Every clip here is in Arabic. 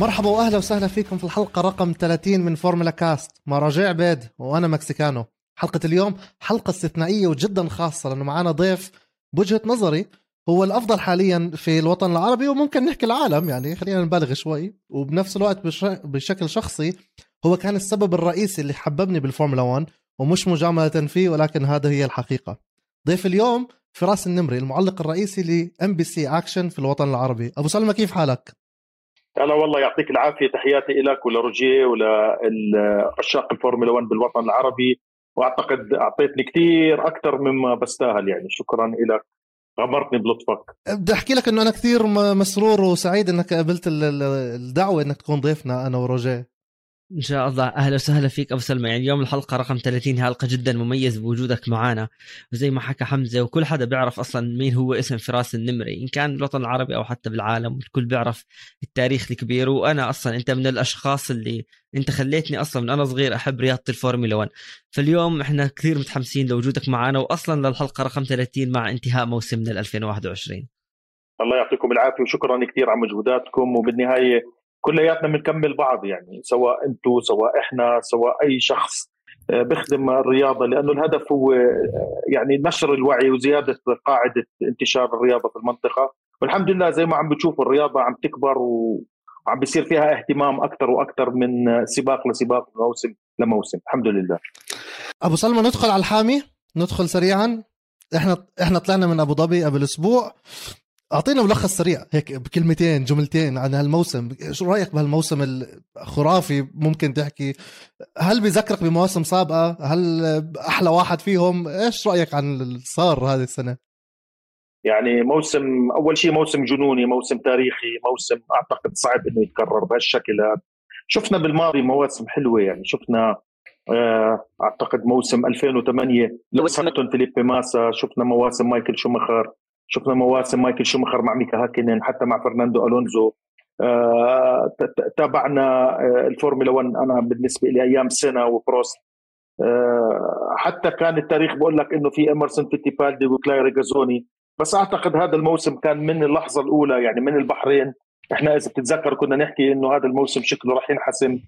مرحبا واهلا وسهلا فيكم في الحلقة رقم 30 من فورمولا كاست. مع رجاء عبيد وأنا مكسيكانو. حلقة اليوم حلقة استثنائية وجدا خاصة لأنه معنا ضيف بوجهة نظري هو الأفضل حاليا في الوطن العربي وممكن نحكي العالم يعني. خلينا نبالغ شوي. وبنفس الوقت بش... بشكل شخصي هو كان السبب الرئيسي اللي حببني بالفورمولا 1 ومش مجاملة فيه ولكن هذا هي الحقيقة. ضيف اليوم فراس النمري المعلق الرئيسي ل MBC Action في الوطن العربي. أبو سلمى كيف حالك؟ هلا والله يعطيك العافية تحياتي لك ولروجيه ولعشاق الفورمولا 1 بالوطن العربي. وأعتقد أعطيتني كثير أكثر مما بستاهل يعني. شكرا لك غمرتني بلطفك. بدي أحكي لك إنه أنا كثير مسرور وسعيد إنك قبلت الدعوة إنك تكون ضيفنا أنا وروجيه. إن شاء الله. أهلا وسهلا فيك أبو سلمى. يعني اليوم الحلقة رقم 30 حلقة جدا مميز بوجودك معنا وزي ما حكى حمزة وكل حدا بيعرف أصلا مين هو اسم فراس النمري إن كان بالوطن العربي أو حتى بالعالم الكل بيعرف التاريخ الكبير. وأنا أصلا أنت من الأشخاص اللي أنت خليتني أصلا من أنا صغير أحب رياضة الفورمولا 1 فاليوم إحنا كثير متحمسين لوجودك معنا واصلا للحلقة رقم 30 مع انتهاء موسمنا 2021 الله يعطيكم العافية وشكرا كثير على مجهوداتكم. وبالنهاية كلياتنا بنكمل بعض يعني سواء أنتم سواء إحنا سواء اي شخص آه، بيخدم الرياضة لأنه الهدف هو آه، يعني نشر الوعي وزيادة قاعدة انتشار الرياضة في المنطقة. والحمد لله زي ما عم بتشوفوا الرياضة عم تكبر وعم بيصير فيها اهتمام أكثر وأكثر من سباق لسباق موسم لموسم. الحمد لله. أبو سلمى ندخل على الحامي؟ ندخل سريعا. إحنا إحنا طلعنا من أبو ظبي قبل أسبوع. أعطينا ملخص سريع. هيك بكلمتين جملتين عن هالموسم. شو رأيك بهالموسم الخرافي ممكن تحكي؟ هل بذكرك بمواسم سابقة؟ هل أحلى واحد فيهم؟ إيش رأيك عن اللي صار هذه السنة؟ يعني موسم أول شيء موسم جنوني موسم تاريخي موسم أعتقد صعب إنه يتكرر بهالشكل. هذا شفنا بالماضي مواسم حلوة يعني. شفنا آه، أعتقد موسم 2008 لوسنتون فيليبي ماسا شفنا مواسم مايكل شومخر شفنا مواسم مايكل شومخر مع ميكا هاكينين حتى مع فرناندو ألونزو. آه، تابعنا آه، الفورمولا 1 أنا بالنسبة لي أيام سينا وبروست. آه، حتى كان التاريخ بقول لك إنه في امرسون فيتيبالدي وكلاي ريجازوني بس أعتقد هذا الموسم كان من اللحظة الأولى يعني من البحرين. إحنا إذا بتتذكر كنا نحكي إنه هذا الموسم شكله راح ينحسم.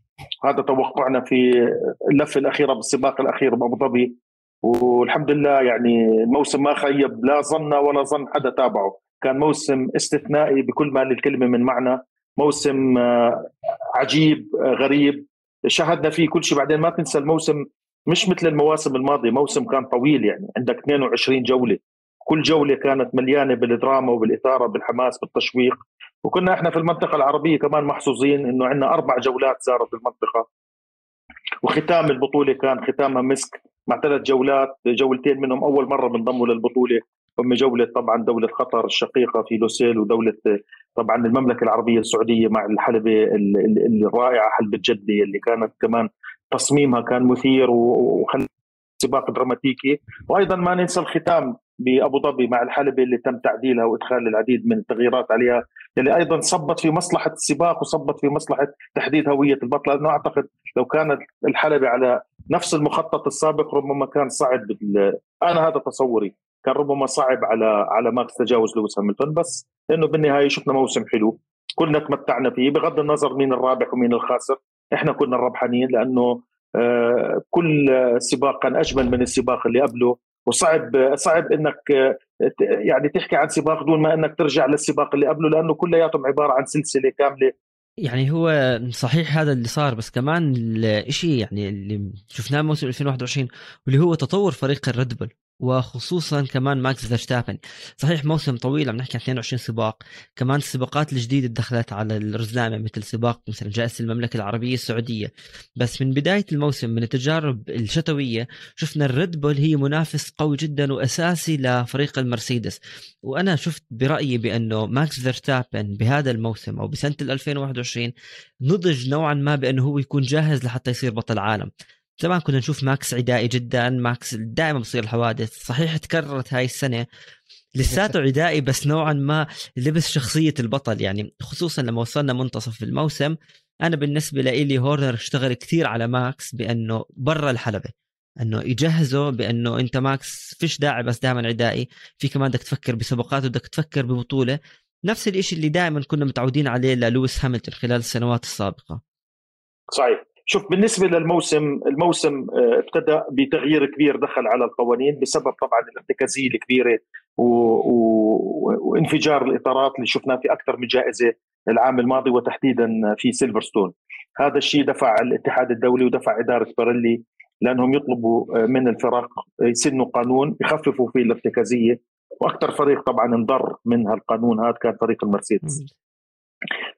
هذا توقعنا في اللفة الأخيرة بالسباق الأخير بأبو ظبي. والحمد لله يعني الموسم ما خيب لا ظن ولا ظن حدا تابعه. كان موسم استثنائي بكل ما للكلمة من معنى. موسم آه، عجيب آه، غريب. شاهدنا فيه كل شيء. بعدين ما تنسى الموسم مش مثل المواسم الماضية. موسم كان طويل يعني. عندك 22 جولة. كل جولة كانت مليانة بالدراما وبالإثارة بالحماس بالتشويق. وكنا إحنا في المنطقة العربية كمان محظوظين إنه عندنا أربع جولات صارت بالمنطقة. وختام البطولة كان ختامها مسك مع ثلاث جولات جولتين منهم أول مرة بنضموا للبطولة. هم جولة طبعا دولة قطر الشقيقة في لوسيل ودولة طبعا المملكة العربية السعودية مع الحلبة الرائعه حلبة جدة اللي كانت كمان تصميمها كان مثير وخل سباق دراماتيكي. وأيضا ما ننسى الختام. بأبو ظبي مع الحلبة اللي تم تعديلها وإدخال العديد من التغييرات عليها اللي أيضا صبت في مصلحة السباق وصبت في مصلحة تحديد هوية البطل. لأنه أعتقد لو كانت الحلبة على نفس المخطط السابق ربما كان صعب أنا هذا تصوري كان ربما صعب على على ماكس تجاوز لويس هاملتون. بس لأنه بالنهاية شفنا موسم حلو كلنا تمتعنا فيه. بغض النظر مين الرابح ومين الخاسر إحنا كنا الربحانين لأنه آه، كل سباق كان أجمل من السباق اللي قبله. وصعب صعب إنك آه، يعني تحكي عن سباق دون ما إنك ترجع للسباق اللي قبله لأنه كلياتهم عبارة عن سلسلة كاملة. يعني هو صحيح هذا اللي صار بس كمان الشيء يعني اللي شفناه موسم 2021 واللي هو تطور فريق الريد بول. وخصوصا كمان ماكس فيرستابن. صحيح موسم طويل عم نحكي عن 22 سباق. كمان السباقات الجديدة دخلت على الرزنامه مثل سباق مثلا جائزة المملكة العربية السعودية. بس من بداية الموسم من التجارب الشتوية شفنا الريد بول هي منافس قوي جدا وأساسي لفريق المرسيدس. وأنا شفت برأيي بأنه ماكس فيرستابن بهذا الموسم أو بسنة 2021 نضج نوعا ما بأنه هو يكون جاهز لحتى يصير بطل عالم. زمان كنا نشوف ماكس عدائي جدا ماكس دائما بصير الحوادث. صحيح تكررت هاي السنة. لساته عدائي بس نوعا ما لبس شخصية البطل. يعني خصوصا لما وصلنا منتصف الموسم أنا بالنسبة لي هورنر اشتغل كثير على ماكس بأنه برا الحلبة. أنه يجهزه بأنه أنت ماكس فيش داعي بس دائما عدائي. في كمان بدك تفكر بسباقات وبدك تفكر ببطولة. نفس الشيء اللي دائما كنا متعودين عليه للويس هاميلتون خلال السنوات السابقة. صحيح. شوف بالنسبة للموسم الموسم آه، ابتدأ بتغيير كبير دخل على القوانين بسبب طبعا الارتكازيه الكبيرة و... و... وانفجار الإطارات اللي شفناه في أكثر من جائزة العام الماضي وتحديدا في سيلفرستون. هذا الشيء دفع الاتحاد الدولي ودفع إدارة باريلي لأنهم يطلبوا من الفرق يسنوا قانون يخففوا فيه الارتكازيه وأكثر فريق طبعا انضر من هالقانون هذا كان فريق المرسيدس.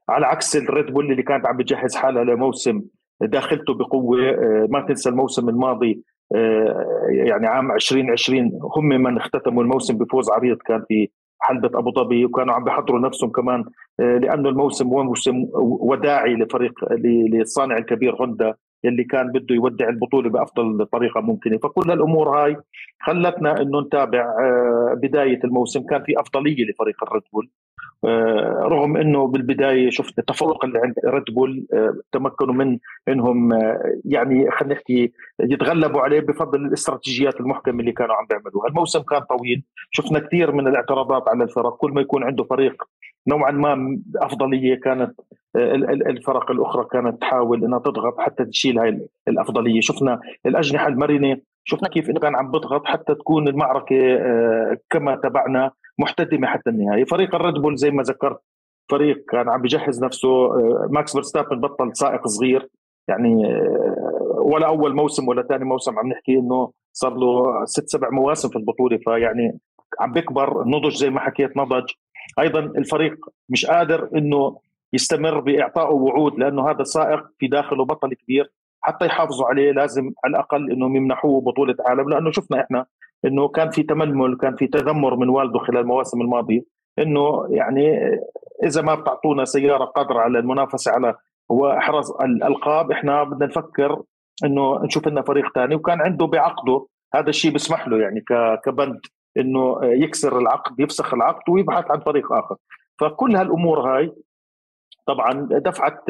على عكس الريد بول اللي كانت عم بتجهز حالها لموسم داخلته بقوة آه، ما تنسى الموسم الماضي آه، يعني عام 2020 هم من اختتموا الموسم بفوز عريض كان في حلبة أبو ظبي وكانوا عم بيحضروا نفسهم كمان آه، لأنه الموسم هو موسم وداعي لفريق للصانع الكبير هوندا يلي كان بده يودع البطولة بأفضل طريقة ممكنة. فكل الأمور هاي خلتنا إنه نتابع بداية الموسم كان في أفضلية لفريق الريد بول. رغم إنه بالبداية شفت التفوق اللي عند ريد بول آه، تمكنوا من إنهم آه، يعني خلينا نحكي يتغلبوا عليه بفضل الاستراتيجيات المحكمة اللي كانوا عم بيعملوها، الموسم كان طويل، شفنا كثير من الاعتراضات على الفرق، كل ما يكون عنده فريق نوعا ما أفضلية كانت الفرق الأخرى كانت تحاول إنها تضغط حتى تشيل هاي الأفضلية، شفنا الأجنحة المرنة شفنا كيف إنه كان عم بضغط حتى تكون المعركة كما تابعنا محتدمة حتى النهايه فريق الريد بول زي ما ذكرت فريق كان عم بجهز نفسه آه، ماكس فيرستابن بطل سائق صغير. يعني آه، ولا أول موسم ولا ثاني موسم عم نحكي إنه صار له ست سبع مواسم في البطولة. فيعني عم بيكبر نضج زي ما حكيت نضج. أيضا الفريق مش قادر إنه يستمر بإعطائه وعود لأنه هذا سائق في داخله بطل كبير. حتى يحافظوا عليه لازم على الأقل إنهم يمنحوه بطولة عالم لأنه شفنا إحنا إنه كان في تململ كان في تذمر من والده خلال المواسم الماضية إنه يعني إذا ما بتعطونا سيارة قادرة على المنافسة على وإحراز الألقاب إحنا بدنا نفكر إنه نشوف لنا فريق ثاني وكان عنده بعقده هذا الشيء بيسمح له يعني كبند إنه يكسر العقد يفسخ العقد ويبحث عن فريق آخر. فكل هالأمور هاي طبعا دفعت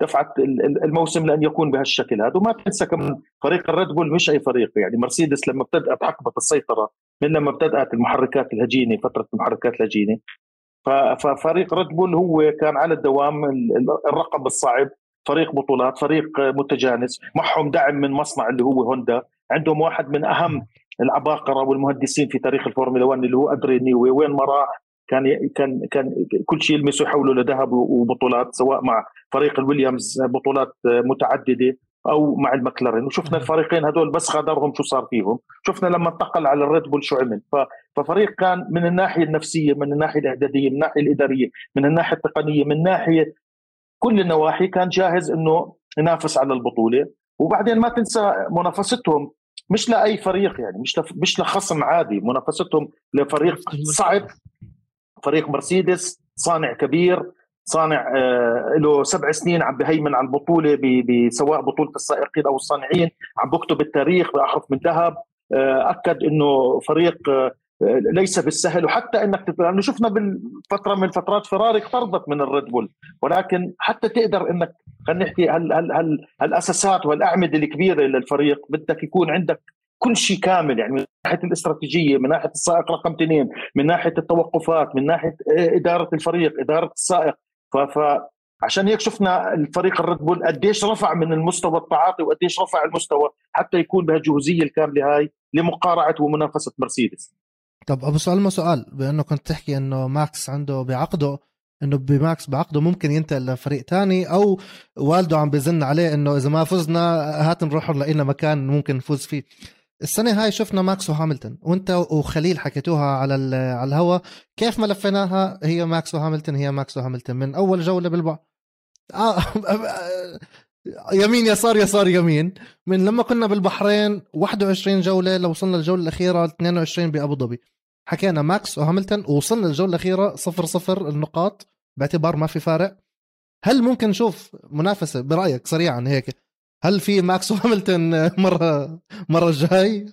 دفعت الموسم لأن يكون بهالشكل. هذا وما تنسى كمان فريق الريد بول مش أي فريق. يعني مرسيدس لما ابتدأت حقبه السيطرة من لما ابتدأت المحركات الهجينة فترة المحركات الهجينة. ففريق ريد بول هو كان على الدوام الرقم الصعب. فريق بطولات فريق متجانس معهم دعم من مصنع اللي هو هوندا. عندهم واحد من أهم العباقرة والمهندسين في تاريخ الفورمولا 1 اللي هو ادريان نيوي وين ما راح كان كان كان كل شيء يلمسه يحوله لذهب وبطولات سواء مع فريق الويليامز بطولات متعددة أو مع المكلارين. وشفنا الفريقين هذول بس غادرهم شو صار فيهم. شفنا لما انتقل على الريد بول شو عمل. ففريق كان من الناحية النفسية من الناحية الإعدادية من الناحية الإدارية من الناحية التقنية من ناحية كل النواحي كان جاهز إنه ينافس على البطولة. وبعدين ما تنسى منافستهم مش لأي فريق يعني مش مش لخصم عادي منافستهم لفريق صعب. فريق مرسيدس صانع كبير صانع آه، له سبع سنين عم بهيمن على البطولة سواء بطولة السائقين أو الصانعين. عم بكتب التاريخ بأحرف من ذهب. آه، أكد إنه فريق آه، ليس بالسهل. وحتى إنك لأنه شفنا بالفترة من فترات فراري اقتربت من الريد بول. ولكن حتى تقدر إنك خلينا نحكي هال هال هال هالأساسات والأعمدة الكبيرة للفريق بدك يكون عندك كل شيء كامل يعني من ناحية الاستراتيجية من ناحية السائق رقم اثنين من ناحية التوقفات من ناحية إدارة الفريق إدارة السائق. ف عشان هيك شفنا الفريق الريد بول قديش رفع من المستوى التعاطي وقديش رفع المستوى حتى يكون بهالجهوزيه الكاملة هاي لمقارعة ومنافسة مرسيدس. طب أبو سؤال سؤال بأنه كنت تحكي إنه ماكس عنده بعقده إنه ماكس بعقده ممكن ينتقل لفريق تاني أو والده عم بزن عليه إنه إذا ما فزنا هات نروح لنا مكان ممكن نفوز فيه. السنة هاي شفنا ماكس وهاملتون. وانت وخليل حكيتوها على على الهوا. كيف ما لفيناها هي ماكس وهاملتون هي ماكس وهاملتون. من أول جولة بالبعض آه يمين يسار يسار يمين. من لما كنا بالبحرين 21 جولة لو وصلنا الجولة الأخيرة 22 بأبو ظبي. حكينا ماكس وهاملتون ووصلنا الجولة الأخيرة صفر صفر النقاط. باعتبار ما في فارق. هل ممكن نشوف منافسة؟ برأيك سريعا هيك. هل في ماكس وهاملتون مرة مرة الجاي؟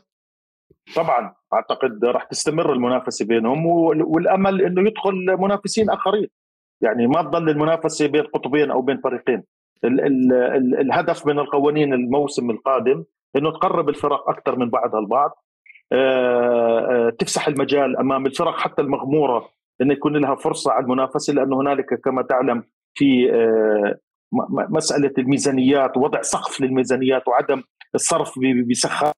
طبعا أعتقد راح تستمر المنافسة بينهم والأمل إنه يدخل منافسين آخرين. يعني ما تضل المنافسة بين قطبين أو بين فريقين. ال ال ال الهدف من القوانين الموسم القادم إنه تقرب الفرق أكثر من بعضها البعض. آه، آه، تفسح المجال أمام الفرق حتى المغمورة إنه يكون لها فرصة على المنافسة لأنه هنالك كما تعلم في آه، مسألة الميزانيات ووضع سقف للميزانيات وعدم الصرف بسخاء.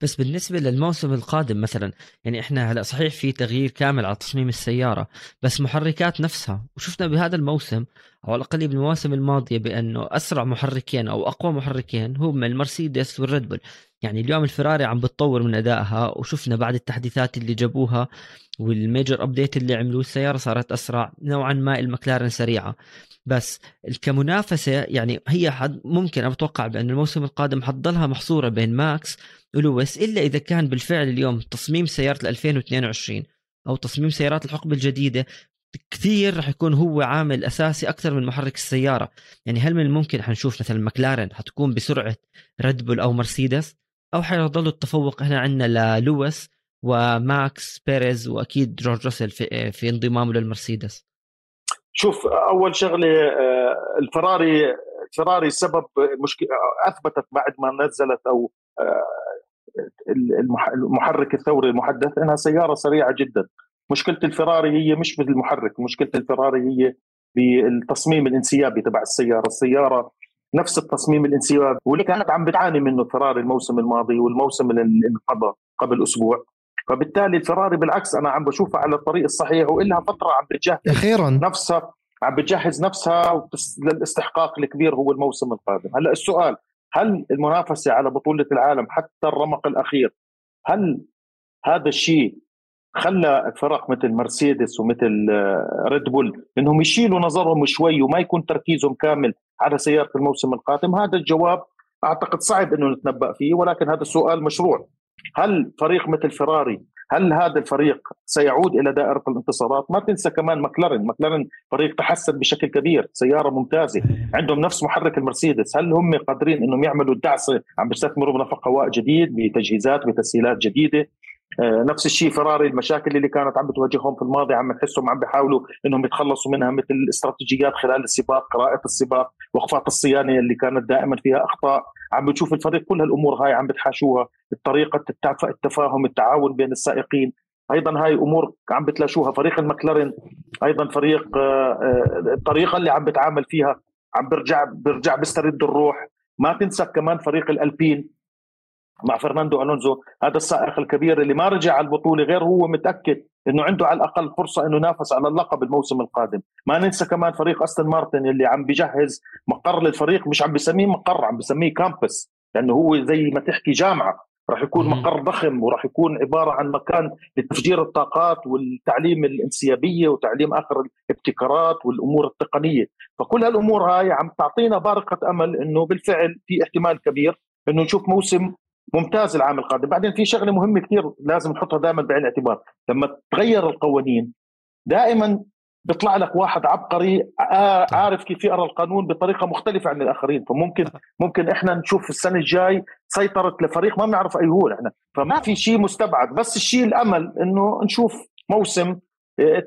بس بالنسبة للموسم القادم مثلا يعني إحنا هلا صحيح في تغيير كامل على تصميم السيارة بس محركات نفسها وشفنا بهذا الموسم أو على الأقل بالمواسم الماضية بأنه أسرع محركين أو أقوى محركين هم المرسيدس والريد بول. يعني اليوم الفراري عم بتطور من أدائها وشفنا بعد التحديثات اللي جابوها وال major update اللي عملوه السيارة صارت أسرع نوعا ما المكلارن سريعة. بس كمنافسة يعني هي حد ممكن أنا بتوقع بأن الموسم القادم حتضلها محصورة بين ماكس ولويس إلا إذا كان بالفعل اليوم تصميم سيارة 2022 أو تصميم سيارات الحقبة الجديدة كثير رح يكون هو عامل أساسي أكثر من محرك السيارة. يعني هل من الممكن حنشوف مثلا مكلارن حتكون بسرعة ريد بول أو مرسيدس؟ أو حيظل التفوق هنا عندنا للويس وماكس بيريز وأكيد جورج راسل في, في انضمامه للمرسيدس. شوف أول شغلة آه، الفراري الفراري سبب مشكلة أثبتت بعد ما نزلت أو آه، المحرك الثوري المحدث إنها سيارة سريعة جدا. مشكلة الفراري هي مش بالمحرك مشكلة الفراري هي بالتصميم الانسيابي تبع السيارة. السيارة نفس التصميم الانسيابي واللي كانت عم بتعاني منه الفراري الموسم الماضي والموسم اللي انقضى قبل أسبوع. فبالتالي الفراري بالعكس أنا عم بشوفها على الطريق الصحيح وإلها فترة عم بتجهز أخيرا. نفسها عم بتجهز نفسها للاستحقاق الكبير هو الموسم القادم. هلأ السؤال هل المنافسة على بطولة العالم حتى الرمق الأخير هل هذا الشيء خلى فرق مثل مرسيدس ومثل ريد بول إنهم يشيلوا نظرهم شوي وما يكون تركيزهم كامل على سيارة الموسم القادم؟ هذا الجواب أعتقد صعب إنه نتنبأ فيه ولكن هذا السؤال مشروع. هل فريق مثل فراري هل هذا الفريق سيعود إلى دائرة الانتصارات؟ ما تنسى كمان مكلارن، مكلارن فريق تحسن بشكل كبير، سيارة ممتازة، عندهم نفس محرك المرسيدس، هل هم قادرين إنهم يعملوا الدعسه عم بيستثمروا بنفق هواء جديد بتجهيزات بتسهيلات جديدة، آه، نفس الشيء فراري المشاكل اللي كانت عم بتواجههم في الماضي عم نحسهم عم بيحاولوا إنهم يتخلصوا منها مثل الاستراتيجيات خلال السباق قراءة السباق وقفات الصيانة اللي كانت دائما فيها أخطاء. عم بتشوف الفريق كل هالأمور هاي عم بتحاشوها طريقه التفاهم التعاون بين السائقين أيضا هاي أمور عم بتلاشوها فريق المكلارن أيضا فريق آه، آه، الطريقة اللي عم بتعامل فيها عم برجع برجع بيسترد الروح ما تنسى كمان فريق الألبين مع فرناندو ألونزو هذا السائق الكبير اللي ما رجع على البطولة غير هو متأكد. إنه عنده على الأقل فرصة إنه ينافس على اللقب الموسم القادم. ما ننسى كمان فريق أستون مارتن اللي عم بجهز مقر للفريق مش عم بسميه مقر عم بسميه كامبس لأنه هو زي ما تحكي جامعة. راح يكون مقر ضخم وراح يكون عبارة عن مكان لتفجير الطاقات والتعليم الانسيابية وتعليم آخر الابتكارات والأمور التقنية، فكل هالأمور هاي عم تعطينا بارقة أمل إنه بالفعل في احتمال كبير إنه نشوف موسم ممتاز العام القادم. بعدين في شغلة مهمة كثير لازم نحطها دائما بعين الاعتبار. لما تغير القوانين دائما بيطلع لك واحد عبقري عارف كيف يقرأ القانون بطريقة مختلفة عن الآخرين. فممكن ممكن إحنا نشوف السنة الجاي سيطرة لفريق ما بنعرف أي هو إحنا. فما في شيء مستبعد. بس الشيء الأمل إنه نشوف موسم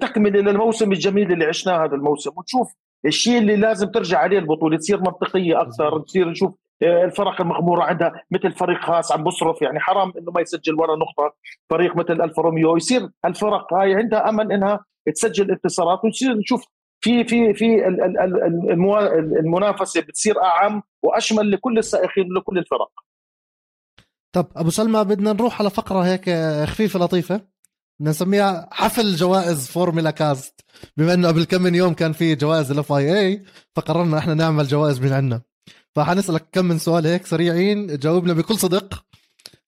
تكملة للموسم الجميل اللي عشناه هذا الموسم. وتشوف الشيء اللي لازم ترجع عليه البطولة تصير منطقية أكثر تصير نشوف الفرق المغمورة عندها مثل فريق خاص عم بصرف يعني حرام إنه ما يسجل ولا نقطة. فريق مثل الفا روميو يصير الفرق هاي عندها أمل إنها تسجل انتصارات وتصير نشوف في في في المنافسة بتصير أعم وأشمل لكل السائقين ولكل الفرق. طب أبو سلمى بدنا نروح على فقرة هيك خفيفة لطيفة بدنا نسميها حفل جوائز فورمولا كاست. بما إنه قبل كم من يوم كان في جوائز ال FIA فقررنا إحنا نعمل جوائز من عندنا. فحنسألك كم من سؤال هيك سريعين جاوبنا بكل صدق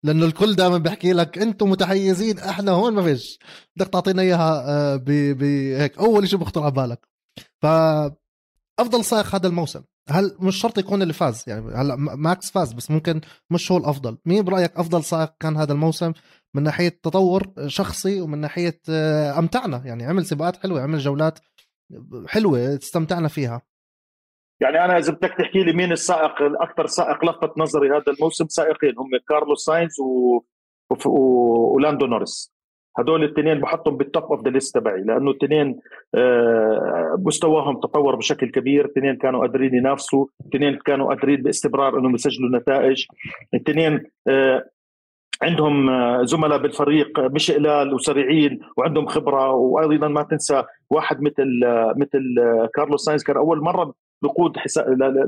لأنه الكل دائما بيحكي لك أنتم متحيزين إحنا هون ما فيش. بدك تعطينا إياها آه، بهيك أول شيء بخطر على بالك. ف أفضل سائق هذا الموسم. هل مش شرط يكون اللي فاز؟ يعني هلأ ماكس فاز بس ممكن مش هو الأفضل. مين برأيك أفضل سائق كان هذا الموسم؟ من ناحية تطور شخصي ومن ناحية آه، أمتعنا. يعني عمل سباقات حلوة عمل جولات حلوة استمتعنا فيها. يعني أنا إذا بدك تحكي لي مين السائق الأكثر سائق لفت نظري هذا الموسم سائقين هم كارلوس ساينز و... و... ولاندو نوريس هدول الاثنين بحطهم بال top of the list تبعي لأنه الاثنين آه، مستواهم تطور بشكل كبير الاثنين كانوا قادرين ينافسوا الاثنين كانوا قادرين باستمرار إنهم يسجلوا نتائج. الاثنين آه، عندهم زملاء بالفريق مش قلال وسريعين وعندهم خبرة وأيضا ما تنسى واحد مثل مثل كارلوس ساينز كان أول مرة بقود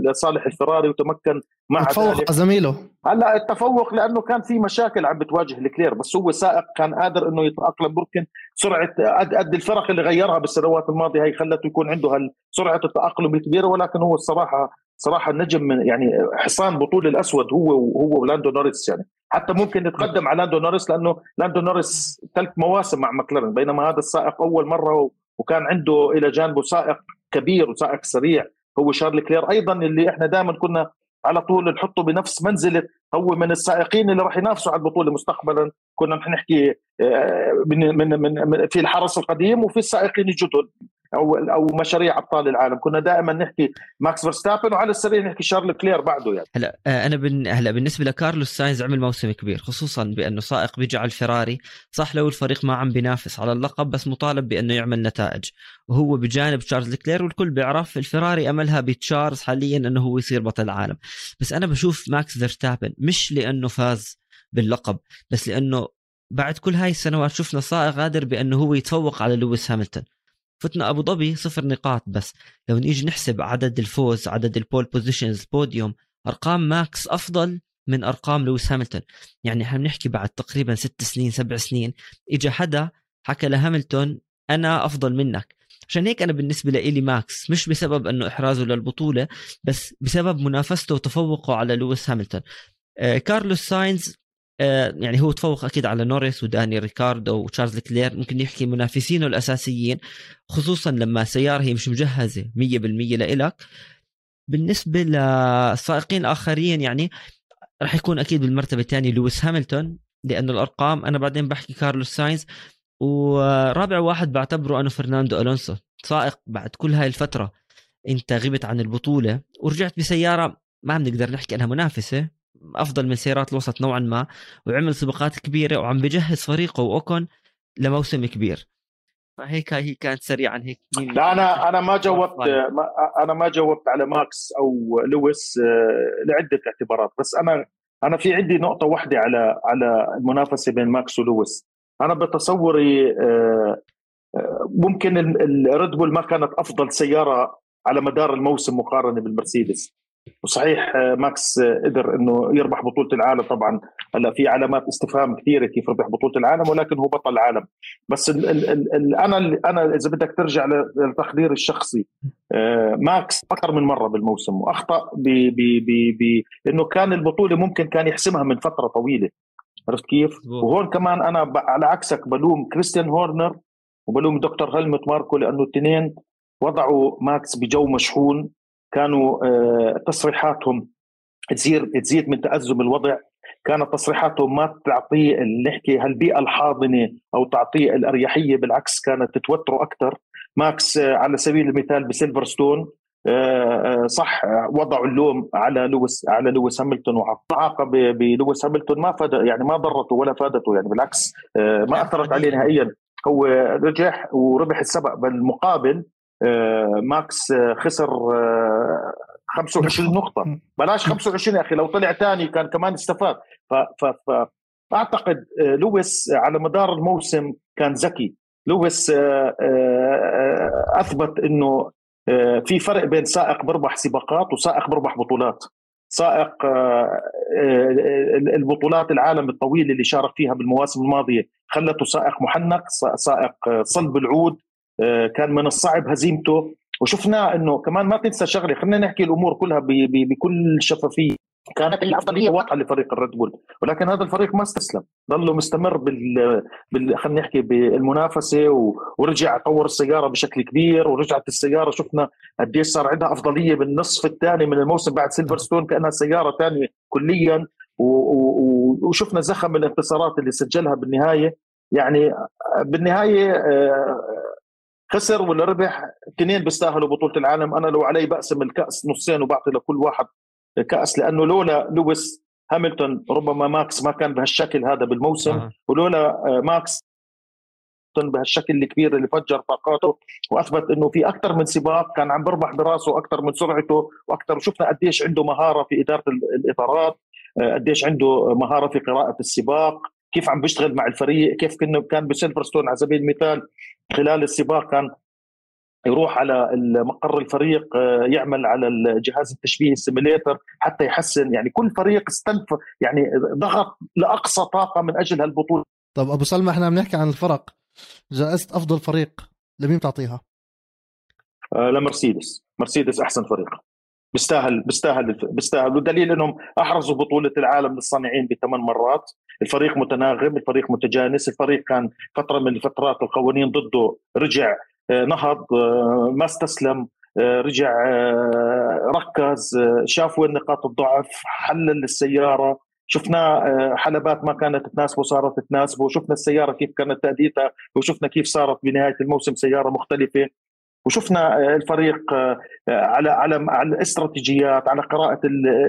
لصالح الفراري وتمكن مع تفوق زميله. هلأ التفوق لأنه كان في مشاكل عم بتواجه لكلير بس هو سائق كان قادر إنه يتأقلم. ممكن سرعة قد الفرق اللي غيرها بالسنوات الماضية هي خلته يكون عنده سرعة التأقلم الكبيره ولكن هو الصراحة صراحة النجم من يعني حصان البطولة الأسود هو وهو ولاندو نوريس يعني. حتى ممكن نتقدم على لاندو نوريس لأنه لاندو نوريس ثلاث مواسم مع ماكلارن بينما هذا السائق أول مرة وكان عنده إلى جانبه سائق كبير وسائق سريع. هو شارل لكلير. أيضا اللي إحنا دائما كنا على طول نحطه بنفس منزلة هو من السائقين اللي راح ينافسوا على البطولة مستقبلا. كنا نحكي آه، من من من في الحرس القديم وفي السائقين الجدد. أو أو مشاريع أبطال العالم. كنا دائما نحكي ماكس فيرستابن وعلى السريع نحكي شارل لوكلير بعده يعني. هلا آه، أنا بن... هلا بالنسبة لكارلوس ساينز عمل موسم كبير خصوصا بأنه سائق بيجي على الفراري صح لو الفريق ما عم بينافس على اللقب بس مطالب بأنه يعمل نتائج. وهو بجانب تشارلز لوكلير والكل بيعرف الفراري أملها بتشارلز حاليا إنه هو يصير بطل العالم. بس أنا بشوف ماكس فيرستابن مش لأنه فاز باللقب بس لأنه بعد كل هاي السنوات شفنا سائق قادر بأنه هو يتفوق على لويس هاملتون. فتنا أبو ظبي صفر نقاط بس. لو نيجي نحسب عدد الفوز عدد ال pole positions بوديوم أرقام ماكس أفضل من أرقام لويس هاملتون. يعني إحنا بنحكي بعد تقريبا ست سنين سبع سنين. اجى حدا حكى لهاملتون أنا أفضل منك. عشان هيك أنا بالنسبة لي ماكس. مش بسبب إنه إحرازه للبطولة بس بسبب منافسته وتفوقه على لويس هاملتون. آه كارلوس ساينز يعني هو تفوق أكيد على نوريس وداني ريكاردو وتشارلز لوكلير ممكن يحكي منافسينه الأساسيين خصوصا لما سياره هي مش مجهزة 100% لإلك. بالنسبة للسائقين الاخرين يعني راح يكون أكيد بالمرتبة الثانية لويس هاملتون لأنه الأرقام أنا بعدين بحكي كارلوس ساينز ورابع واحد بعتبره أنا فرناندو ألونسو سائق بعد كل هاي الفترة أنت غبت عن البطولة ورجعت بسيارة ما بنقدر نحكي إنها منافسة. أفضل من سيارات الوسط نوعا ما وعمل سباقات كبيرة وعم بجهز فريقه وأوكون لموسم كبير. فهيك هي كانت سريعا هيك. لا أنا أنا ما جاوبت ما أنا ما جاوبت على ماكس أو لويس آه، لعدة اعتبارات. بس أنا أنا في عندي نقطة واحدة على على المنافسة بين ماكس ولويس. أنا بتصوري آه، آه، ممكن الريد بول ما كانت أفضل سيارة على مدار الموسم مقارنة بالمرسيدس. وصحيح آه، ماكس آه، قدر إنه يربح بطولة العالم طبعا. هلأ في علامات استفهام كثيرة كيف ربح بطولة العالم ولكن هو بطل العالم. بس ال ال ال أنا أنا إذا بدك ترجع للتقدير الشخصي آه، ماكس أكثر من مرة بالموسم وأخطأ بانه كان البطولة ممكن كان يحسمها من فترة طويلة. عرفت كيف؟ وهون كمان أنا على عكسك بلوم كريستيان هورنر وبلوم دكتور هيلموت ماركو لأنه الاثنين وضعوا ماكس بجو مشحون. كانوا آه، تصريحاتهم تزيد تزيد من تأزم الوضع. كانت تصريحاتهم ما تعطيه نحكي هالبيئة الحاضنة أو تعطيه الأريحية بالعكس كانت توتره أكثر ماكس آه، على سبيل المثال بسيلفرستون آه، صح وضعوا اللوم على لويس على لويس هاملتون وعاقب بلويس هاملتون. ما فاد يعني ما ضرته ولا فادته يعني بالعكس ما أثرت عليه نهائيا. هو رجح وربح السبق بالمقابل. ماكس آه، خسر 25 آه، نقطة. بلاش 25 يا أخي لو طلع ثاني كان كمان استفاد. ف, ف, ف أعتقد لويس على مدار الموسم كان ذكي. لويس أثبت إنه في فرق بين سائق بربح سباقات وسائق بربح بطولات. سائق البطولات العالم الطويله اللي شارك فيها بالمواسم الماضية خلته سائق محنك سائق صلب العود. آه، كان من الصعب هزيمته. وشفنا إنه كمان ما تنسى شغلة خلينا نحكي الأمور كلها بكل شفافية. كانت الأفضلية واضحه لفريق الريد بول. ولكن هذا الفريق ما استسلم. ظله مستمر بال, بال... خلينا نحكي بالمنافسة و... ورجع طور السيارة بشكل كبير ورجعت السيارة شفنا قديش صار عندها أفضلية بالنصف الثاني من الموسم بعد سيلفرستون كأنها سيارة ثانية كليا. و... و... وشفنا زخم الانتصارات اللي سجلها بالنهاية. يعني بالنهاية آه، خسر ولا ربح اثنين بيستاهلوا بطولة العالم. أنا لو علي بقسم الكأس نصين وبعطي لكل واحد كأس لأنه لولا لويس هاملتون ربما ماكس ما كان بهالشكل هذا بالموسم آه. ولولا آه، ماكس بهالشكل الكبير اللي فجر طاقاته وأثبت إنه في أكثر من سباق كان عم بربح براسه أكثر من سرعته وأكثر. شفنا قديش عنده مهارة في إدارة الإطارات قديش عنده مهارة في قراءة السباق. كيف عم بيشتغل مع الفريق كيف كنا كان بسيلفرستون على سبيل المثال خلال السباق كان يروح على مقر الفريق آه، يعمل على الجهاز التشبيه السيميليتر حتى يحسن. يعني كل فريق استنف يعني ضغط لأقصى طاقة من أجل هالبطولة. طب أبو سلمى إحنا عم نحكي عن الفرق. جائزة أفضل فريق لمين بتعطيها؟ آه لمرسيدس. مرسيدس أحسن فريق. بيستاهل بيستاهل بيستاهل. والدليل إنهم أحرزوا بطولة العالم للصانعين بثمان مرات. الفريق متناغم الفريق متجانس الفريق كان فترة من الفترات القوانين ضده رجع آه، نهض آه، ما استسلم آه، رجع ركز شاف وين نقاط الضعف حلل السيارة. شفنا حلبات ما كانت تناسبه صارت تناسبه شفنا السيارة كيف كانت تأديتها وشفنا كيف صارت بنهاية الموسم سيارة مختلفة. وشفنا الفريق على على على الاستراتيجيات على قراءة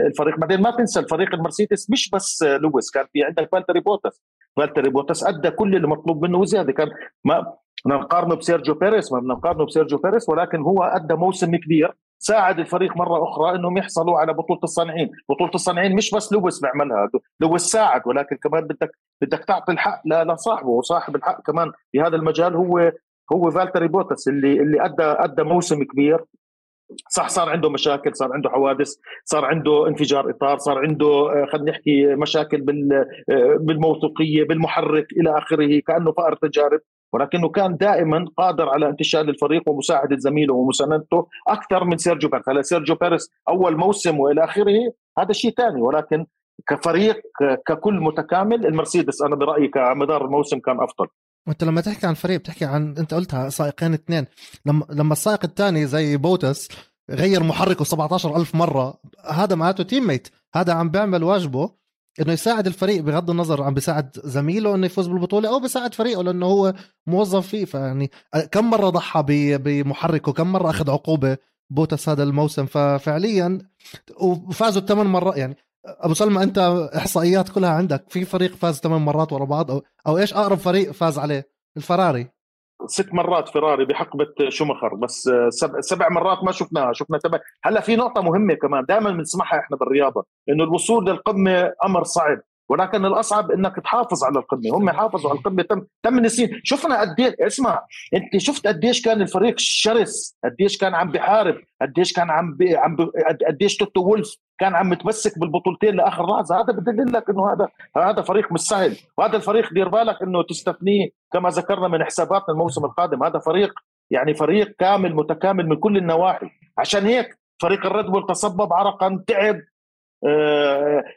الفريق. بعدين ما تنسى الفريق المرسيدس مش بس لويس كان في عندك فالتيري بوتاس. فالتيري بوتاس أدى كل المطلوب منه. وزياده كان ما بدنا نقارنه بسيرجيو بيريس ما بدنا نقارنه بسيرجيو بيريس ولكن هو أدى موسم كبير ساعد الفريق مرة أخرى إنهم يحصلوا على بطولة الصانعين، بطولة الصانعين مش بس لويس بيعملها، لويس ساعد ولكن كمان بدك بدك تعطي الحق لصاحبه وصاحب الحق كمان في هذا المجال هو هو فالتيري بوتاس اللي اللي ادى أدى موسم كبير. صح صار عنده مشاكل صار عنده حوادث صار عنده انفجار إطار صار عنده آه، خلينا نحكي مشاكل آه، بالموثوقية بالمحرك إلى آخره كأنه فأر تجارب. ولكنه كان دائما قادر على انتشال الفريق ومساعدة زميله ومساندته أكثر من سيرجيو بيريس هلا سيرجيو بيريس أول موسم وإلى آخره هذا شيء ثاني ولكن كفريق ككل متكامل المرسيدس أنا برأيي كمدار الموسم كان أفضل. وانت لما تحكي عن فريق بتحكي عن انت قلتها سائقين اثنين. لما لما السائق الثاني زي بوتاس غير محركه 17000 مرة هذا معناته teammate هذا عم بيعمل واجبه إنه يساعد الفريق بغض النظر عم بيساعد زميله إنه يفوز بالبطولة أو بيساعد فريقه لأنه هو موظف فيه. فيعني كم مرة ضحى بمحركه؟ كم مرة أخذ عقوبة بوتاس هذا الموسم؟ ففعليا وفازوا الثمان مرات. يعني أبو سلمى أنت إحصائيات كلها عندك. في فريق فاز ثمان مرات ورا بعض أو أو إيش أقرب فريق فاز عليه؟ الفراري. ست مرات فراري بحقبة شومخر بس سبع, سبع مرات ما شفناها شفنا تبع. هلا في نقطة مهمة كمان دائما بنسمعها إحنا بالرياضة إنه الوصول للقمة أمر صعب. ولكن الأصعب إنك تحافظ على القمة. هم حافظوا على القمة تم ثمان سنين شفنا قد إيه، اسمع أنت شفت قديش كان الفريق شرس؟ قديش كان عم بحارب؟ قديش كان عم بي عم قديش توتو وولف كان عم متمسك بالبطولتين لآخر لحظة؟ هذا بدلك إنه هذا هذا فريق مش سهل. وهذا الفريق دير بالك إنه تستثنيه كما ذكرنا من حساباتنا الموسم القادم. هذا فريق يعني فريق كامل متكامل من كل النواحي. عشان هيك فريق الريد بول تصبب عرقا تعب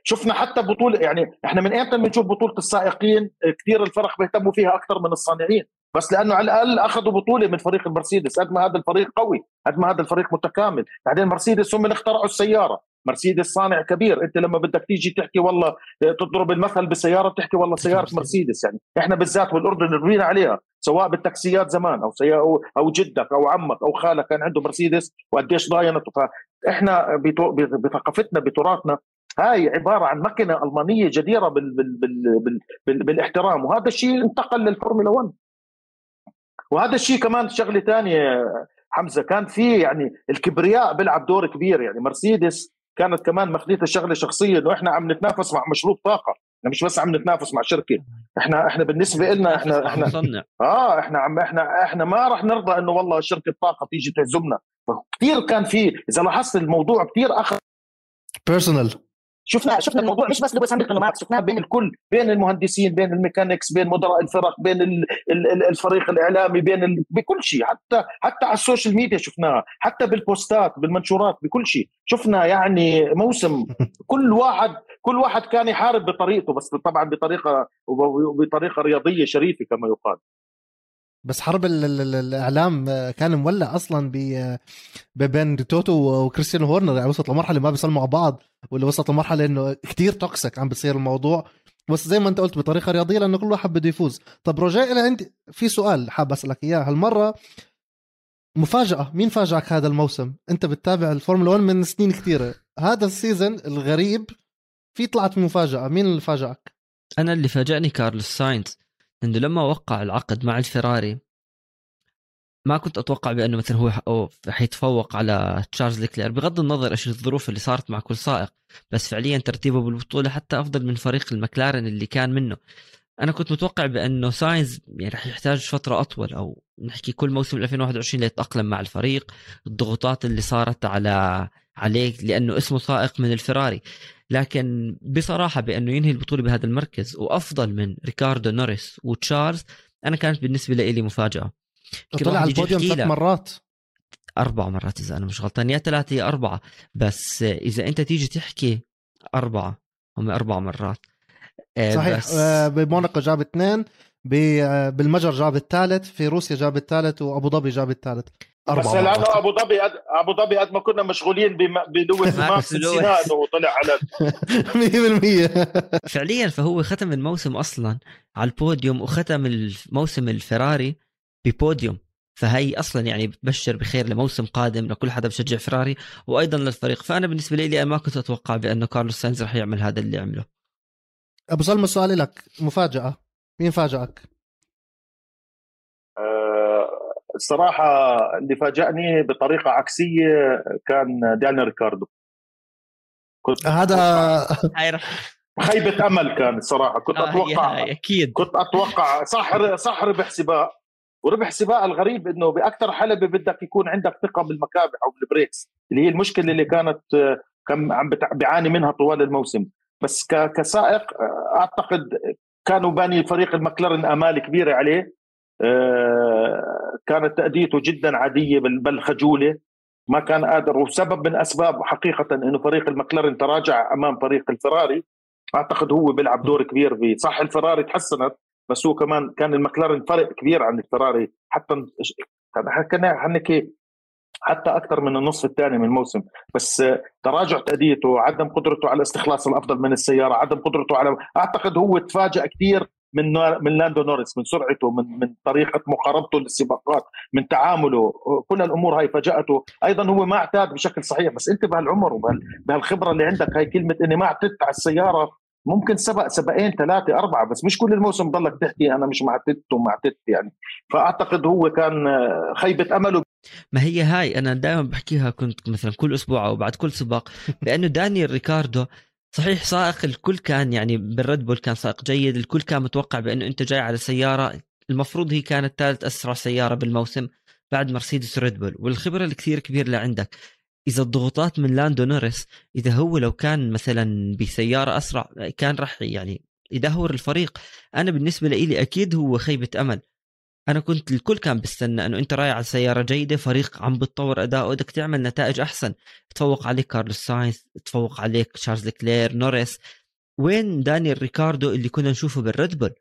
شفنا حتى بطولة يعني إحنا من ايمتى بنشوف بطولة السائقين؟ كثير الفرق بيهتموا فيها أكثر من الصانعين. بس لأنه على الأقل أخذوا بطولة من فريق المرسيدس قد ما هذا الفريق قوي قد ما هذا الفريق متكامل. بعدين مرسيدس هم اللي اخترعوا السيارة. مرسيدس صانع كبير. انت لما بدك تيجي تحكي والله تضرب المثل بالسياره بتحكي والله سيارة مرسيدس. يعني. إحنا بالذات بالاردن ربينا عليها سواء بالتاكسيات زمان أو أو جدك أو عمك أو خالك كان عنده مرسيدس وقديش ضاينت فاحنا بثقافتنا بتراثنا هاي عبارة عن مكنه ألمانية جديرة بال بال بال بال بال بالإحترام. وهذا الشيء انتقل للفورمولا 1 وهذا الشيء كمان شغلة ثانية حمزة كان في يعني الكبرياء بيلعب دور كبير يعني. مرسيدس كانت كمان مخليتها شغلة شخصية إنه إحنا عم نتنافس مع مشروب طاقة. إحنا مش بس عم نتنافس مع شركة. إحنا إحنا بالنسبة لنا إحنا إحنا آه إحنا عم إحنا إحنا ما راح نرضى إنه والله شركة طاقة تيجي تهزمنا فكثير كان في إذا لاحظت الموضوع كثير اخذ personal شفنا شفنا الموضوع. مش بس لويس هاملتون وماكس شفناه بين الكل بين المهندسين بين ال mechanics بين مدراء الفرق بين الفريق الإعلامي بين ال... بكل شيء. حتى حتى على ال social media شفناها حتى بالبوستات بالمنشورات بكل شيء. شفنا يعني موسم كل واحد كل واحد كان يحارب بطريقته بس طبعا بطريقه بطريقه رياضية شريفة كما يقال. بس حرب الإعلام كان مولع أصلا بين توتو وكريستيان هورنر. يعني وصلت لمرحلة ما بيسلموا على بعض واللي وصلت لمرحلة إنه كتير toxic عم بيصير الموضوع. بس زي ما أنت قلت بطريقة رياضية لأنه كل واحد بده يفوز. طب رجاء أنا عندي في سؤال حاب أسألك إياه. هالمرة مفاجأة مين فاجئك هذا الموسم؟ أنت بتتابع الفورمولا 1 من سنين كثيره هذا ال season الغريب في طلعت مفاجأة. مين اللي فاجئك أنا اللي فاجأني كارلوس ساينز. إنه لما وقع العقد مع الفراري ما كنت أتوقع بأنه مثلا هو حيتفوق على تشارلز ليكلير بغض النظر إيش الظروف اللي صارت مع كل سائق بس فعليا ترتيبه بالبطولة حتى أفضل من فريق المكلارن اللي كان منه. أنا كنت متوقع بأنه ساينز يعني رح يحتاج فترة أطول أو نحكي كل موسم 2021 ليتأقلم مع الفريق الضغوطات اللي صارت على عليه لأنه اسمه سائق من الفراري لكن بصراحة بأنه ينهي البطولة بهذا المركز وأفضل من ريكاردو نوريس وتشارلز أنا كانت بالنسبة لي مفاجأة. طلع على البوديوم ثلاث مرات. أربع مرات إذا أنا مش غلطان يا ثلاثة يا أربعة. بس إذا أنت تيجي تحكي أربعة هم أربع مرات. آه، صحيح. بس... آه، بموناكو جاب اثنين آه، بالمجر جاب الثالث في روسيا جاب الثالث وأبو ظبي جاب الثالث. بس لأنه أبو ظبي أبو ظبي قد ما كنا مشغولين بلويس ماكس نسينا أنه طلع على 100% فعليا فهو ختم الموسم أصلا على البوديوم وختم الموسم الفراري ببوديوم. فهي أصلا يعني بتبشر بخير لموسم قادم لكل حدا بشجع فراري وأيضا للفريق. فأنا بالنسبة لي أنا ما كنت أتوقع بانه كارلوس ساينز رح يعمل هذا اللي عمله أبو سلمى السؤال لك. مفاجأة. مين فاجئك؟ أه الصراحة اللي فاجأني بطريقة عكسية كان دانيال ريكاردو. كنت هذا خيبة أمل كان الصراحة. كنت آه أتوقع أكيد. كنت أتوقع صح صح ربح سباق وربح سباق الغريب إنه بأكثر حلبة بدك يكون عندك ثقة بالمكابح أو بالبريكس اللي هي المشكلة اللي كانت كان عم بيعاني منها طوال الموسم. بس كسائق أعتقد كانوا باني فريق المكلارن آمال كبيرة عليه. آه، كانت تأديته جدا عادية بل خجوله ما كان قادر. وسبب من أسباب حقيقة إنه فريق المكلارن تراجع أمام فريق الفراري أعتقد هو بيلعب دور كبير فيه صح الفراري تحسنت بس هو كمان كان المكلارن فرق كبير عن الفراري. حتى حكينا حنكي حتى أكثر من النصف الثاني من الموسم. بس تراجع تأديته عدم قدرته على استخلاص الأفضل من السيارة عدم قدرته على أعتقد هو تفاجأ كثير من من لاندو نوريس من سرعته من من طريقة مقاربته للسباقات من تعامله. كل الأمور هاي فاجأته. أيضا هو ما اعتاد بشكل صحيح بس أنت بهالعمر وبهالخبره اللي عندك هاي كلمة إني ما اعتدت على السيارة ممكن سباق سباقين ثلاثة أربعة بس مش كل الموسم ضلك تحكي أنا مش متعود ومش متعود يعني. فأعتقد هو كان خيبة أمله. ما هي هاي أنا دائما بحكيها كنت مثلا كل أسبوع أو بعد كل سباق لأنه دانيال ريكاردو صحيح سائق الكل كان يعني بالريد بول كان سائق جيد الكل كان متوقع بأنه أنت جاي على سيارة المفروض هي كانت ثالث أسرع سيارة بالموسم بعد مرسيدس ريد بول والخبرة الكثير كبير اللي عندك. إذا الضغوطات من لاندو نورس إذا هو لو كان مثلا بسيارة أسرع كان راح يعني يدهور الفريق. أنا بالنسبة لي أكيد هو خيبة أمل. أنا كنت الكل كان بيستنى إنه أنت رايح على سيارة جيدة فريق عم بتطور اداؤه بدك تعمل نتائج أحسن. تفوق عليك كارلوس ساينز تفوق عليك تشارلز لكلير نوريس. وين دانيال ريكاردو اللي كنا نشوفه بالريد بول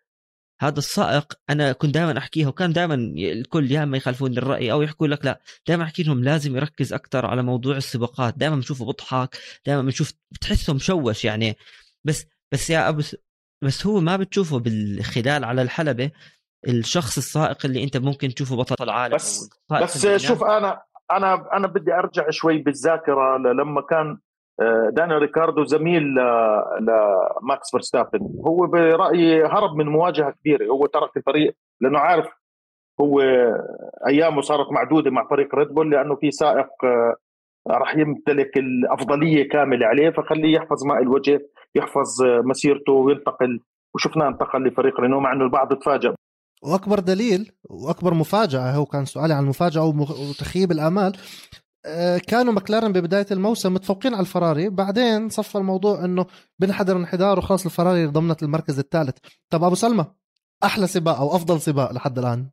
هذا السائق أنا كنت دائما احكيها وكان دائما الكل يا إما يخالفوني الرأي أو يحكوا لك لا. دائما أحكي لهم لازم يركز أكثر على موضوع السباقات. دائما بنشوفه بضحك دائما بنشوف بتحسه مشوش يعني. بس بس يا أبو بس هو ما بتشوفه بالخلال على الحلبة. الشخص السائق اللي أنت ممكن تشوفه بطل العالم بس بس شوف أنا أنا أنا بدي أرجع شوي بالذاكرة لما كان آه، داني ريكاردو زميل لماكس فيرستابن. هو برأيي هرب من مواجهة كبيرة. هو ترك الفريق لأنه عارف هو أيامه صارت معدودة مع فريق ريد بول لأنه في سائق آه، راح يمتلك الأفضلية كاملة عليه فخليه يحفظ ماء الوجه يحفظ مسيرته وينتقل وشفناه انتقل لفريق رينو مع إنه البعض تفاجأ. وأكبر دليل وأكبر مفاجأة هو كان سؤالي عن المفاجأة وتخييب الأمال. آه، كانوا مكلارن ببداية الموسم متفوقين على الفراري. بعدين صفى الموضوع إنه بنحضر انحدار وخلاص الفراري ضمنت المركز الثالث. طب أبو سلمى أحلى سباق أو أفضل سباق لحد الآن؟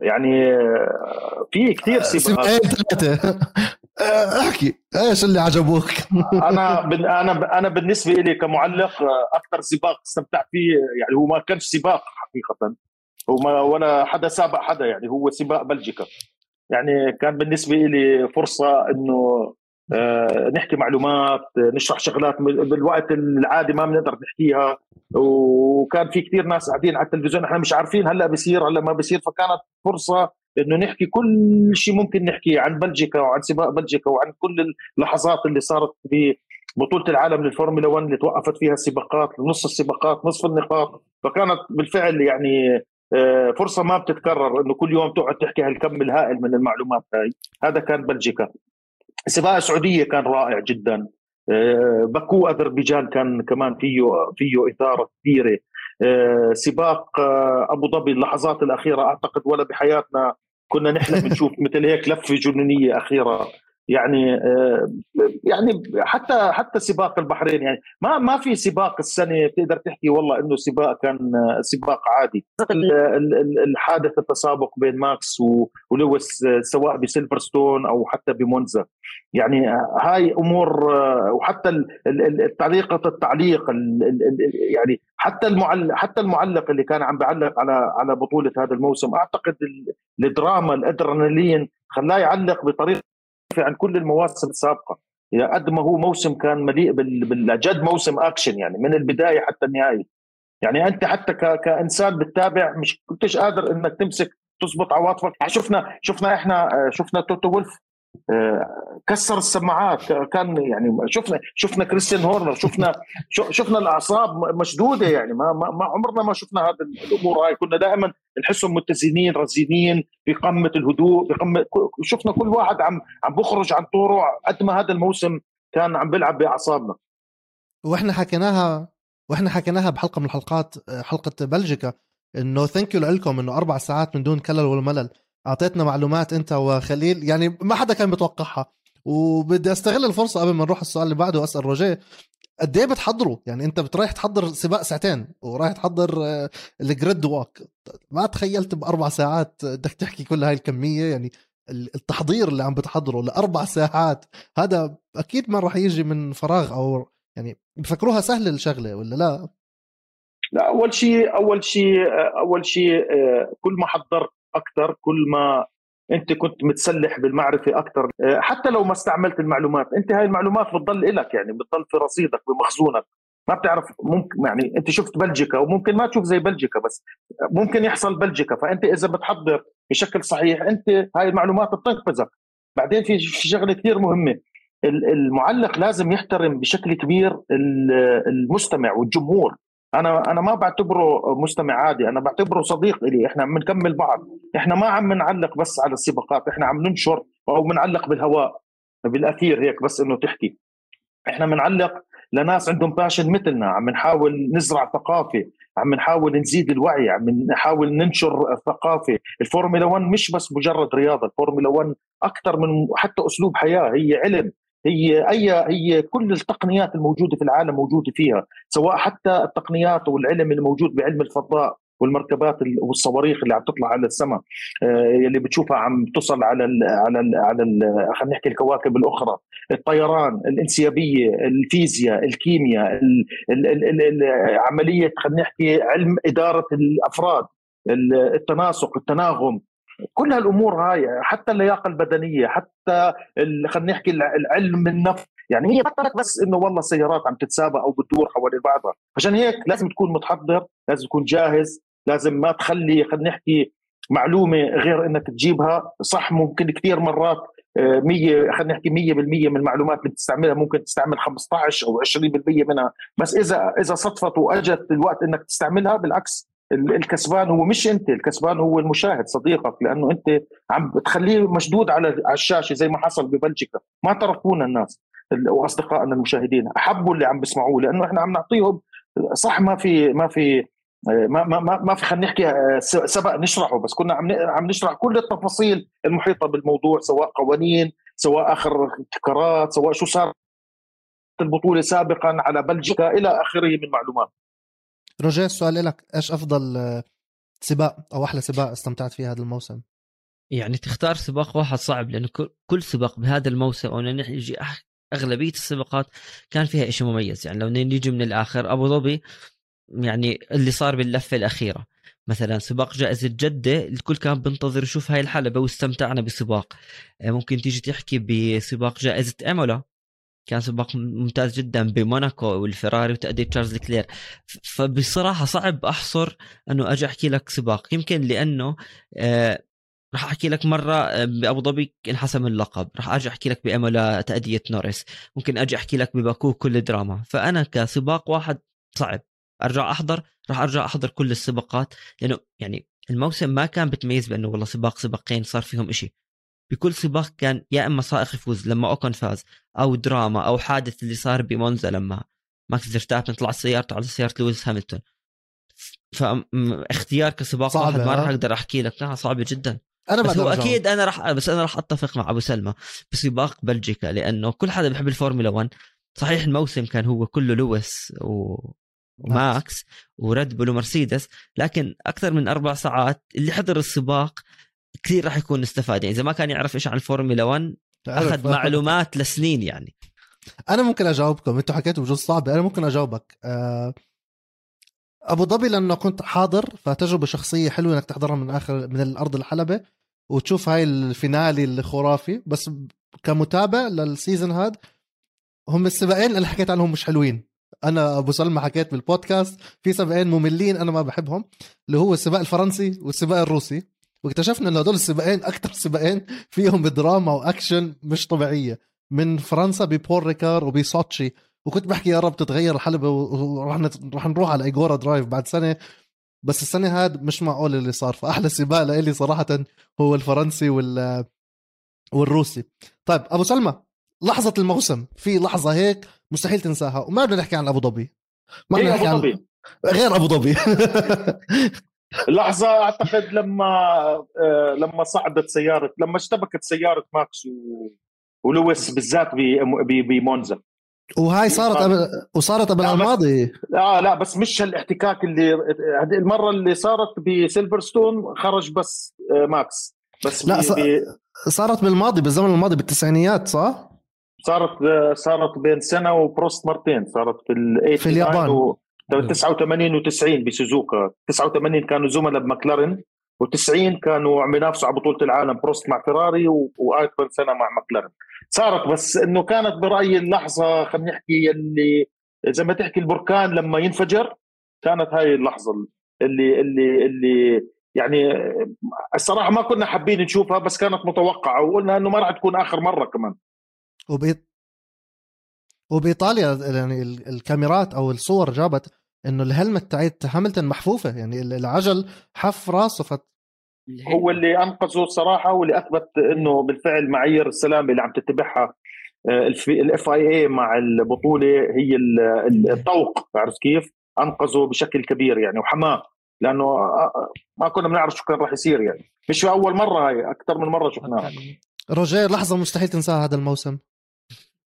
يعني آه، في كثير سباقات. آه، احكي. إيش اللي عجبوك؟ أنا أنا أنا بالنسبة لي كمعلق أكثر سباق استمتعت فيه يعني هو ما كانش سباق حقيقة. هو ما ولا حدا سابق حدا يعني هو سباق بلجيكا. يعني كان بالنسبة لي فرصة إنه آه، نحكي معلومات نشرح شغلات بالوقت العادي ما بنقدر نحكيها. وكان في كثير ناس قاعدين على التلفزيون إحنا مش عارفين هلأ بصير هلأ ما بصير فكانت فرصة انه نحكي كل شيء ممكن نحكيه عن بلجيكا وعن سباق بلجيكا وعن كل اللحظات اللي صارت في بطولة العالم للفورمولا 1 اللي توقفت فيها السباقات نص السباقات نصف النقاط. فكانت بالفعل يعني آه، فرصة ما بتتكرر إنه كل يوم تقعد تحكي هالكم الهائل من المعلومات هاي. هذا كان بلجيكا. سباق السعودية كان رائع جدا. آه، باكو أذربيجان كان كمان فيه فيه إثارة كبيرة. آه، سباق أبو ظبي اللحظات الأخيرة أعتقد ولا بحياتنا كنا نحلم نشوف مثل هيك لفة جنونية أخيرة. يعني آه، يعني حتى حتى سباق البحرين يعني. ما ما في سباق السنة تقدر تحكي والله إنه سباق كان آه، سباق عادي. الحادث التسابق بين ماكس ولويس آه، سواء بسيلفرستون أو حتى بمونزا. يعني هاي أمور وحتى طريقه التعليق يعني حتى المعلق حتى المعلق اللي كان عم بيعلق على على بطولة هذا الموسم أعتقد الدراما الأدرينالين خلاه يعلق بطريقة عن كل المواسم السابقه يعني قد ما هو موسم كان مليء بالجد موسم اكشن يعني من البداية حتى النهاية. يعني أنت حتى كإنسان بتتابع مش كنتش قادر إنك تمسك تزبط عواطفك. يعني شفنا شفنا إحنا شفنا توتو ولف آه، كسر السماعات. كان يعني شفنا شفنا كريستيان هورنر شفنا شفنا الأعصاب مشدودة يعني. ما, ما عمرنا ما شفنا هذه الأمور هاي. كنا دائما نحسهم متزنين رزينين في قمه الهدوء في قمه شفنا كل واحد عم عم بخرج عن طوره قد ما هذا الموسم كان عم بيلعب بأعصابنا. وإحنا حكيناها وإحنا حكيناها بحلقة من الحلقات حلقة بلجيكا إنه thank you لكم إنه أربع ساعات من دون كلل ولا ملل. أعطيتنا معلومات أنت وخليل. يعني ما حدا كان متوقعها وبدي أستغل الفرصة قبل ما نروح السؤال اللي بعده وأسأل روجيه. قد إيه بتحضروا؟ يعني أنت رايح تحضر سباق ساعتين ورايح تحضر آه، ال grid walk ما تخيلت بأربع ساعات بدك تحكي كل هاي الكمية. يعني التحضير اللي عم بتحضره لأربع ساعات. هذا أكيد ما راح يجي من فراغ أو يعني بفكروها سهلة الشغلة ولا لا؟ لا أول شيء أول شيء آه، أول شيء آه، كل ما حضرت أكثر كل ما أنت كنت متسلح بالمعرفة أكثر. آه، حتى لو ما استعملت المعلومات أنت هاي المعلومات بتضل لك يعني بتضل في رصيدك بمخزونك. ما بتعرف ممكن يعني أنت شفت بلجيكا وممكن ما تشوف زي بلجيكا بس ممكن يحصل بلجيكا. فأنت إذا بتحضر بشكل صحيح أنت هاي المعلومات بتنقذك. بعدين في شغلة كثير مهمة. المعلق لازم يحترم بشكل كبير المستمع والجمهور. أنا أنا ما بعتبره مستمع عادي أنا بعتبره صديق لي إحنا عم نكمل بعض. إحنا ما عم نعلق بس على السباقات إحنا عم ننشر أو بنعلق بالهواء بالأثير هيك بس إنه تحكي. إحنا بنعلق لناس عندهم باشن مثلنا. عم نحاول نزرع ثقافة عم نحاول نزيد الوعي عم نحاول ننشر الثقافه الفورمولا 1 مش بس مجرد رياضة الفورمولا 1 أكثر من حتى أسلوب حياة. هي علم. هي أي هي كل التقنيات الموجودة في العالم موجودة فيها سواء حتى التقنيات والعلم الموجود بعلم الفضاء والمركبات والصواريخ اللي عم تطلع على السماء اللي بتشوفها عم تصل على ال على ال على خلينا نحكي الكواكب الأخرى الطيران الانسيابية الفيزياء الكيمياء ال ال ال ال عملية خلينا نحكي علم إدارة الأفراد التناسق التناغم. كل هالامور هاي حتى اللياقة البدنية حتى خلينا نحكي العلم النفس. يعني هي بطلت بس إنه والله سيارات عم تتسابق أو بتدور حوالين بعضها. عشان هيك لازم تكون متحضر لازم تكون جاهز لازم ما تخلي خلينا نحكي معلومة غير إنك تجيبها. صح ممكن كثير مرات 100 آه، خلينا نحكي 100% من المعلومات اللي بتستعملها ممكن تستعمل 15 أو 20% منها. بس إذا إذا صدفت وأجت الوقت إنك تستعملها بالعكس الكسبان هو مش انت الكسبان هو المشاهد صديقك لأنه انت عم بتخليه مشدود على الشاشة زي ما حصل ببلجيكا. ما تركونا الناس وأصدقائنا المشاهدين أحبوا اللي عم بيسمعوه لأنه إحنا عم نعطيهم صح ما في ما في ما ما ما, ما في خلينا نحكي سبق نشرحه بس كنا عم عم نشرح كل التفاصيل المحيطة بالموضوع سواء قوانين سواء آخر ابتكارات سواء شو صار البطولة سابقا على بلجيكا إلى آخره من معلومات. روجيه السؤال لك إيش أفضل آه، سباق أو أحلى سباق استمتعت فيه هذا الموسم؟ يعني تختار سباق واحد صعب لأنه كل سباق بهذا الموسم أو نجي أغلبية السباقات كان فيها شيء مميز. يعني لو نيجي من الآخر أبو ظبي يعني اللي صار باللفة الأخيرة. مثلا سباق جائزة جدة الكل كان بينتظر يشوف هاي الحلبة واستمتعنا بسباق. آه، ممكن تيجي تحكي بسباق جائزة إيمولا كان سباق ممتاز جدا بموناكو والفراري وتأدية تشارلز لوكلير. فبصراحة صعب أحصر أنه أجي أحكي لك سباق. يمكن لأنه آه راح أحكي لك مرة آه، بأبو ظبي انحسم اللقب. راح أجي أحكي لك بإيمولا تأدية نوريس. ممكن أجي أحكي لك بباكو كل دراما فأنا كسباق واحد صعب. أرجع أحضر راح أرجع أحضر كل السباقات. لأنه يعني الموسم ما كان بتميز بأنه والله سباق سباقين صار فيهم إشي. بكل سباق كان يا إما سائق يفوز لما اوكون فاز أو دراما أو حادث اللي صار بمونزا لما ماكس فيرستابن طلع سيارته على سيارة لويس هاميلتون فاختيار كسباق واحد ما راح ها؟ أقدر أحكي لك لا صعبه جدا أنا بس هو. أكيد أنا راح بس أنا راح أتفق مع أبو سلمى بسباق بلجيكا لأنه كل حدا بيحب الفورمولا 1 صحيح الموسم كان هو كله لويس و... وماكس وريد بول ومرسيدس لكن أكثر من أربع ساعات اللي حضر السباق كثير راح يكون استفاد. يعني إذا ما كان يعرف إيش عن الفورمولا 1 تعرف، أخذ معلومات لسنين يعني. أنا ممكن أجاوبكم. أنتوا حكيتوا بجوز صعبه أنا ممكن أجاوبك. آه، أبو ظبي لأنه كنت حاضر فتجربة شخصية حلوة إنك تحضرها من آخر من الأرض الحلبة وتشوف هاي ال finale الخرافي بس كمتابع لل season هاد هم السباقين اللي حكيت عنهم مش حلوين. أنا أبو سلمى حكيت بالبودكاست في سباقين مملين أنا ما بحبهم اللي هو السباق الفرنسي والسباق الروسي. واكتشفنا انه هدول السباقين أكثر سباقين فيهم دراما وأكشن مش طبيعية. من فرنسا ببول ريكار وبسوتشي وكنت بحكي يا رب تتغير الحلبة ورح نت- رح نروح على ايجورا درايف بعد سنة. بس السنة هاد مش معقول اللي صار. فأحلى سباق لإلي صراحة هو الفرنسي وال والروسي. طيب أبو سلمى لحظة الموسم. في لحظة هيك مستحيل تنساها. وما بدنا نحكي عن أبو ظبي. ما بدنا هي نحكي عن غير أبو ظبي. لحظة أعتقد لما آه، لما صعدت سيارة لما اشتبكت سيارة ماكس و... ولويس بالذات بمونزا وهاي صارت قبل وصارت قبل لا، بس- الماضي آه لا بس مش هالاحتكاك اللي هذه المرة اللي صارت بسيلفرستون خرج بس آه، ماكس بس لا، ب- ص- ب- صارت بالماضي بالزمن الماضي بالتسعينيات صح؟ صارت آه، صارت بين سينا وبروست مرتين صارت في في اليابان. و 89 و90 بسوزوكا. 89 كانوا زملاء بمكلارن و90 كانوا عم ينافسوا على بطولة العالم بروست مع فيراري و- وآخر سنة مع مكلارن صارت بس إنه كانت برأيي اللحظة خلينا نحكي اللي زي ما تحكي البركان لما ينفجر كانت هاي اللحظة اللي اللي اللي يعني الصراحة ما كنا حابين نشوفها بس كانت متوقعة وقلنا إنه ما راح تكون آخر مرة كمان. وبإيط... وبإيطاليا يعني ال- الكاميرات أو الصور جابت إنه الهلمت تاعت هاملتون محفوفة يعني ال- العجل حف راسه فت... هو اللي أنقذه الصراحه واللي أثبت إنه بالفعل معايير السلامه اللي عم تتبعها الاف اي اي مع البطولة هي ال- ال- الطوق عرفت كيف؟ أنقذه بشكل كبير يعني وحماه لأنه آه، آه، ما كنا بنعرف شو كان راح يصير يعني. مش في أول مرة هاي أكثر من مرة شفناها. روجير لحظة مستحيل تنساها هذا الموسم.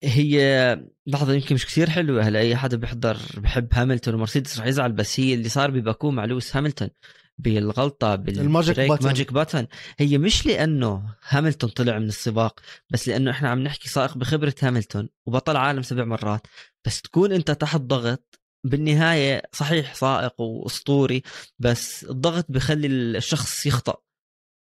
هي لحظة يمكن مش كثير حلوة. هلا أي حدا بيحضر بحب هاملتون ومرسيدس رح يزعل بس هي اللي صار بباكو مع لويس هاملتون. بالغلطة ال magic بال brake button. magic button. هي مش لأنه هاملتون طلع من السباق بس لأنه إحنا عم نحكي سائق بخبرة هاملتون وبطل عالم سبع مرات. بس تكون أنت تحت ضغط بالنهاية صحيح سائق وأسطوري بس الضغط بخلي الشخص يخطأ.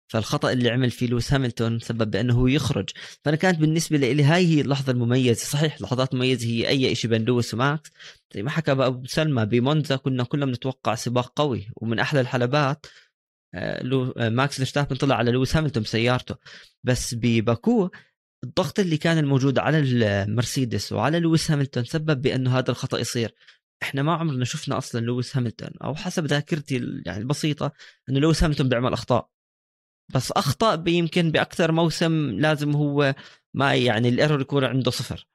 فالخطأ اللي عمل فيه لويس هاملتون سبب بأنه هو يخرج. فأنا كانت بالنسبة لي هاي هي اللحظة المميزة. صحيح لحظات مميزة هي أي شيء بين لويس وماكس زي ما حكى أبو سلمى بمونزا كنا كلنا بنتوقع سباق قوي ومن أحلى الحلبات آه، لو آه، ماكس فيرستابن طلع على لويس هاملتون بسيارته. بس بباكو الضغط اللي كان الموجود على المرسيدس وعلى لويس هاملتون سبب بأنه هذا الخطأ يصير. إحنا ما عمرنا شفنا أصلا لويس هاملتون أو حسب ذاكرتي يعني البسيطة إنه لويس هاملتون بيعمل أخطاء. بس أخطأ يمكن بأكثر موسم لازم هو ما يعني ال error يكون عنده صفر.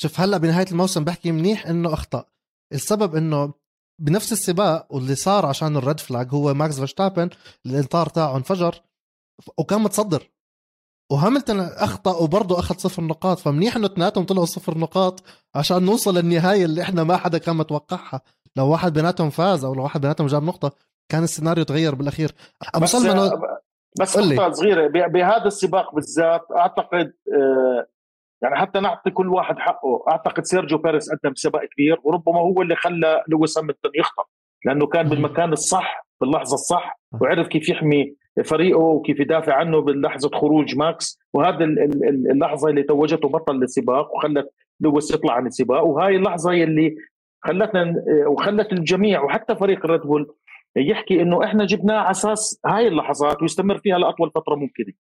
شوف هلأ بنهاية الموسم بحكي منيح إنه أخطأ. السبب إنه بنفس السباق واللي صار عشان ال red flag هو ماكس فيرستابن الإطار تاعه انفجر وكان متصدر. وهاملتون أخطأ وبرضه أخذ صفر نقاط فمنيح إنه اثنيناتهم طلعوا صفر نقاط عشان نوصل للنهاية اللي إحنا ما حدا كان متوقعها. لو واحد بيناتهم فاز أو لو واحد بيناتهم جاب نقطة كان السيناريو تغير بالأخير. أبو سلمى بس. نقطة صغيرة بهذا السباق بالذات أعتقد آه، يعني حتى نعطي كل واحد حقه أعتقد سيرجيو بيريز قدم سباق كبير وربما هو اللي خلى لويس هاملتون يخطأ لأنه كان. بالمكان الصح باللحظة الصح وعرف كيف يحمي فريقه وكيف يدافع عنه بلحظة خروج ماكس وهذا ال- ال- ال- اللحظة اللي توجته بطل السباق وخلت لويس يطلع عن السباق وهاي اللحظة اللي خلتنا وخلت الجميع وحتى فريق ريد بول يحكي إنه إحنا جبناه على أساس هاي اللحظات ويستمر فيها لأطول فترة ممكنة.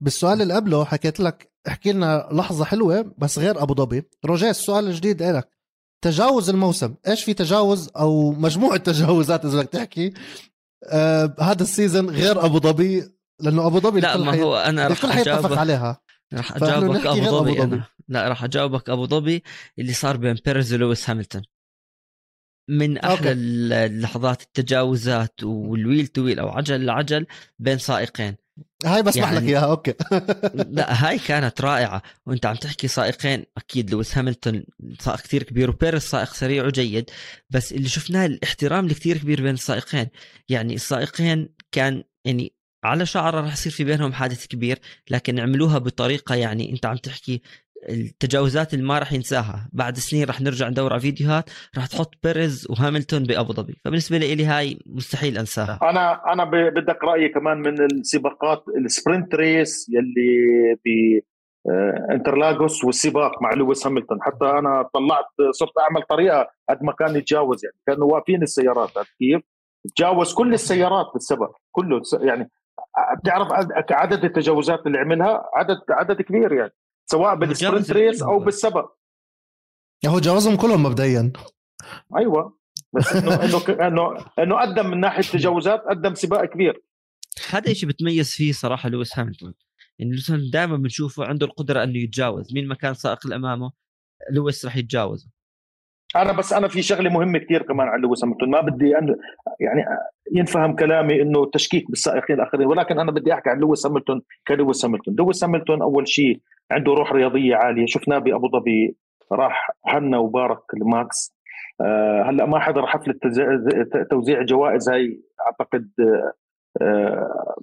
بالسؤال اللي قبله حكيت لك احكي لنا لحظة حلوة بس غير أبو ظبي. روجيه السؤال الجديد إلك. تجاوز الموسم إيش في تجاوز أو مجموعة تجاوزات إذا بدك تحكي؟ آه هذا ال season غير أبو ظبي لأنه أبو ظبي لا ما هو أنا راح حيتفق عليها. راح أجاوبك أبو ظبي أنا. لا راح أجاوبك أبو ظبي اللي صار بين بيرز ولويس هاملتون. من أحلى اللحظات التجاوزات وال wheel to wheel أو عجل لعجل بين سائقين. هاي بسمح يعني... لك إياها okay. لا هاي كانت رائعة. وأنت عم تحكي سائقين أكيد لويس هاملتون سائق كثير كبير وبيرس سائق سريع وجيد بس اللي شفناه الاحترام الكثير كبير بين السائقين. يعني السائقين كان يعني على شعره راح يصير في بينهم حادث كبير لكن عملوها بطريقة يعني أنت عم تحكي التجاوزات اللي ما راح ينساها. بعد سنين راح نرجع ندور على فيديوهات راح تحط بيريز وهاملتون بأبو ظبي. فبالنسبة لي هاي مستحيل أنساها. أنا أنا بدك رأيي كمان من السباقات ال sprint race يلي ب انترلاغوس والسباق مع لويس هاملتون. حتى أنا طلعت صرت أعمل طريقة قد ما كان يتجاوز يعني. كانوا واقفين السيارات كيف؟ تجاوز كل السيارات بالسبق كله. يعني بتعرف عدد التجاوزات اللي عملها؟ عدد عدد كبير يعني. سواء بال sprint race أو بالسبق هو جاوزهم كلهم مبدئيا. أيوه. بس انه إنه انه إنه قدم من ناحية تجاوزات قدم سباق كبير. هذا الشيء بتميز فيه صراحة لويس هاملتون. يعني لويس دائما بنشوفه عنده القدرة إنه يتجاوز. مين ما كان سائق اللي امامه لويس راح يتجاوزه. أنا بس أنا في شغلة مهمة كثير كمان عن لويس هاملتون. ما بدي أن يعني ينفهم كلامي إنه تشكيك بالسائقين الآخرين ولكن أنا بدي أحكي عن لويس هاملتون كلويس هاملتون. لويس هاملتون أول شيء عنده روح رياضية عالية. شفناه بأبو ظبي راح هنا وبارك لماكس. آه هلأ ما حضر حفله توزيع جوائز هاي أعتقد آه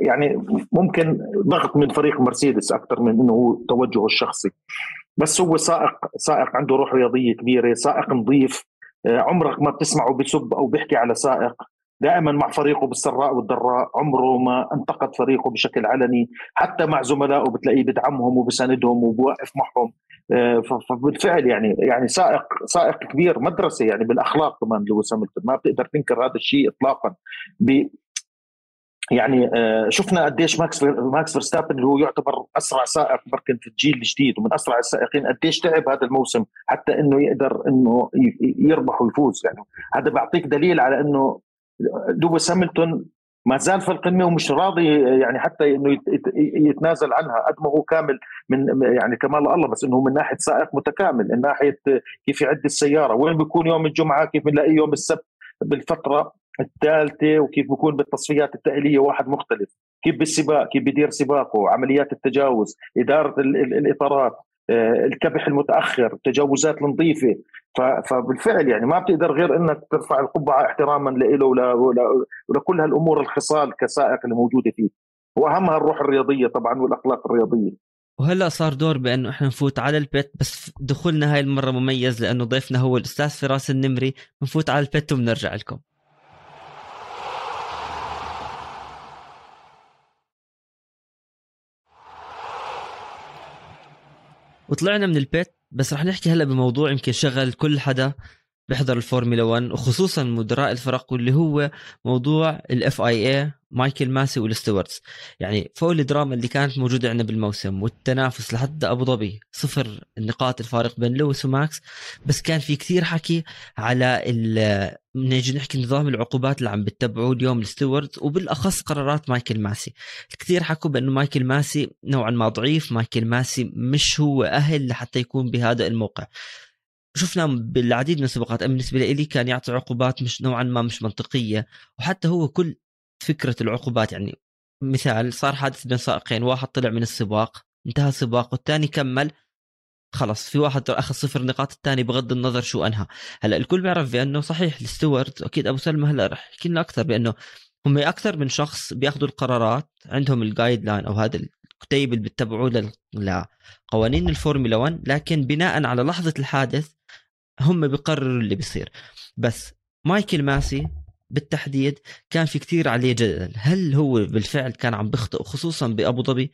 يعني ممكن ضغط من فريق مرسيدس أكثر من إنه هو توجهه الشخصي. بس هو سائق سائق عنده روح رياضية كبيرة سائق نظيف. آه عمرك ما بتسمعه بسب أو بيحكي على سائق. دائما مع فريقه بالسراء والضراء عمره ما انتقد فريقه بشكل علني. حتى مع زملائه بتلاقيه بدعمهم وبساندهم وبوقف معهم. آه، فبالفعل يعني يعني سائق سائق كبير مدرسة يعني بالأخلاق كمان لويس هاملتون ما بتقدر تنكر هذا الشيء اطلاقا. يعني آه، شفنا قديش ماكس ماكس فيرستابن اللي هو يعتبر أسرع سائق بركن في الجيل الجديد ومن أسرع السائقين قديش تعب هذا الموسم حتى إنه يقدر إنه يربح ويفوز يعني. هذا بيعطيك دليل على إنه لويس هاملتون ما زال في القمة ومش راضي يعني حتى إنه يتنازل عنها. قد ما هو كامل من يعني كمال الله بس إنه من ناحية سائق متكامل من ناحية كيف يعد السيارة وين بيكون يوم الجمعة كيف بنلاقيه يوم السبت بالفترة الثالثة وكيف بيكون بالتصفيات التأهيلية واحد مختلف. كيف بالسباق كيف بيدير سباقه عمليات التجاوز إدارة الإطارات. الكبح المتأخر التجاوزات النظيفه فبالفعل يعني ما بتقدر غير إنك ترفع القبعة احتراما له ولكل هالأمور الخصال كسائق اللي موجودة فيه. وأهمها الروح الرياضية طبعا والأخلاق الرياضية. وهلأ صار دور بانه إحنا نفوت على البيت بس دخولنا هاي المرة مميز لأنه ضيفنا هو الأستاذ فراس النمري. بنفوت على البيت وبنرجع لكم. وطلعنا من البيت بس رح نحكي هلا بموضوع يمكن شغل كل حدا. بيحضر الفورمولا 1 وخصوصا مدراء الفرق واللي هو موضوع ال FIA مايكل ماسي وال stewards يعني فوق الدراما اللي كانت موجودة عندنا بالموسم والتنافس لحتى أبو ظبي صفر النقاط الفارق بين لويس وماكس. بس كان في كثير حكي على نجي نحكي نظام العقوبات اللي عم بتبعوه اليوم ال stewards وبالأخص قرارات مايكل ماسي. كثير حكوا بأنه مايكل ماسي نوعا ما ضعيف مايكل ماسي مش هو أهل لحتى يكون بهذا الموقع. شفنا بالعديد من السباقات بالنسبة لي كان يعطي عقوبات مش نوعا ما مش منطقية وحتى هو كل فكرة العقوبات يعني مثال صار حادث بين سائقين واحد طلع من السباق انتهى السباق والثاني كمل خلص في واحد أخذ صفر نقاط الثاني بغض النظر شو أنهى. هلأ الكل بيعرف بأنه صحيح ال stewards أكيد أبو سلمى هلأ رح يحكي لنا أكثر بأنه هم أكثر من شخص بيأخذوا القرارات عندهم ال guideline أو هذا الكتيب اللي بيتبعوه لقوانين الفورمولا 1 لكن بناء على لحظة الحادث هم بيقرروا اللي بيصير. بس مايكل ماسي بالتحديد كان في كتير عليه جدل. هل هو بالفعل كان عم بيخطئ خصوصا بأبو ظبي؟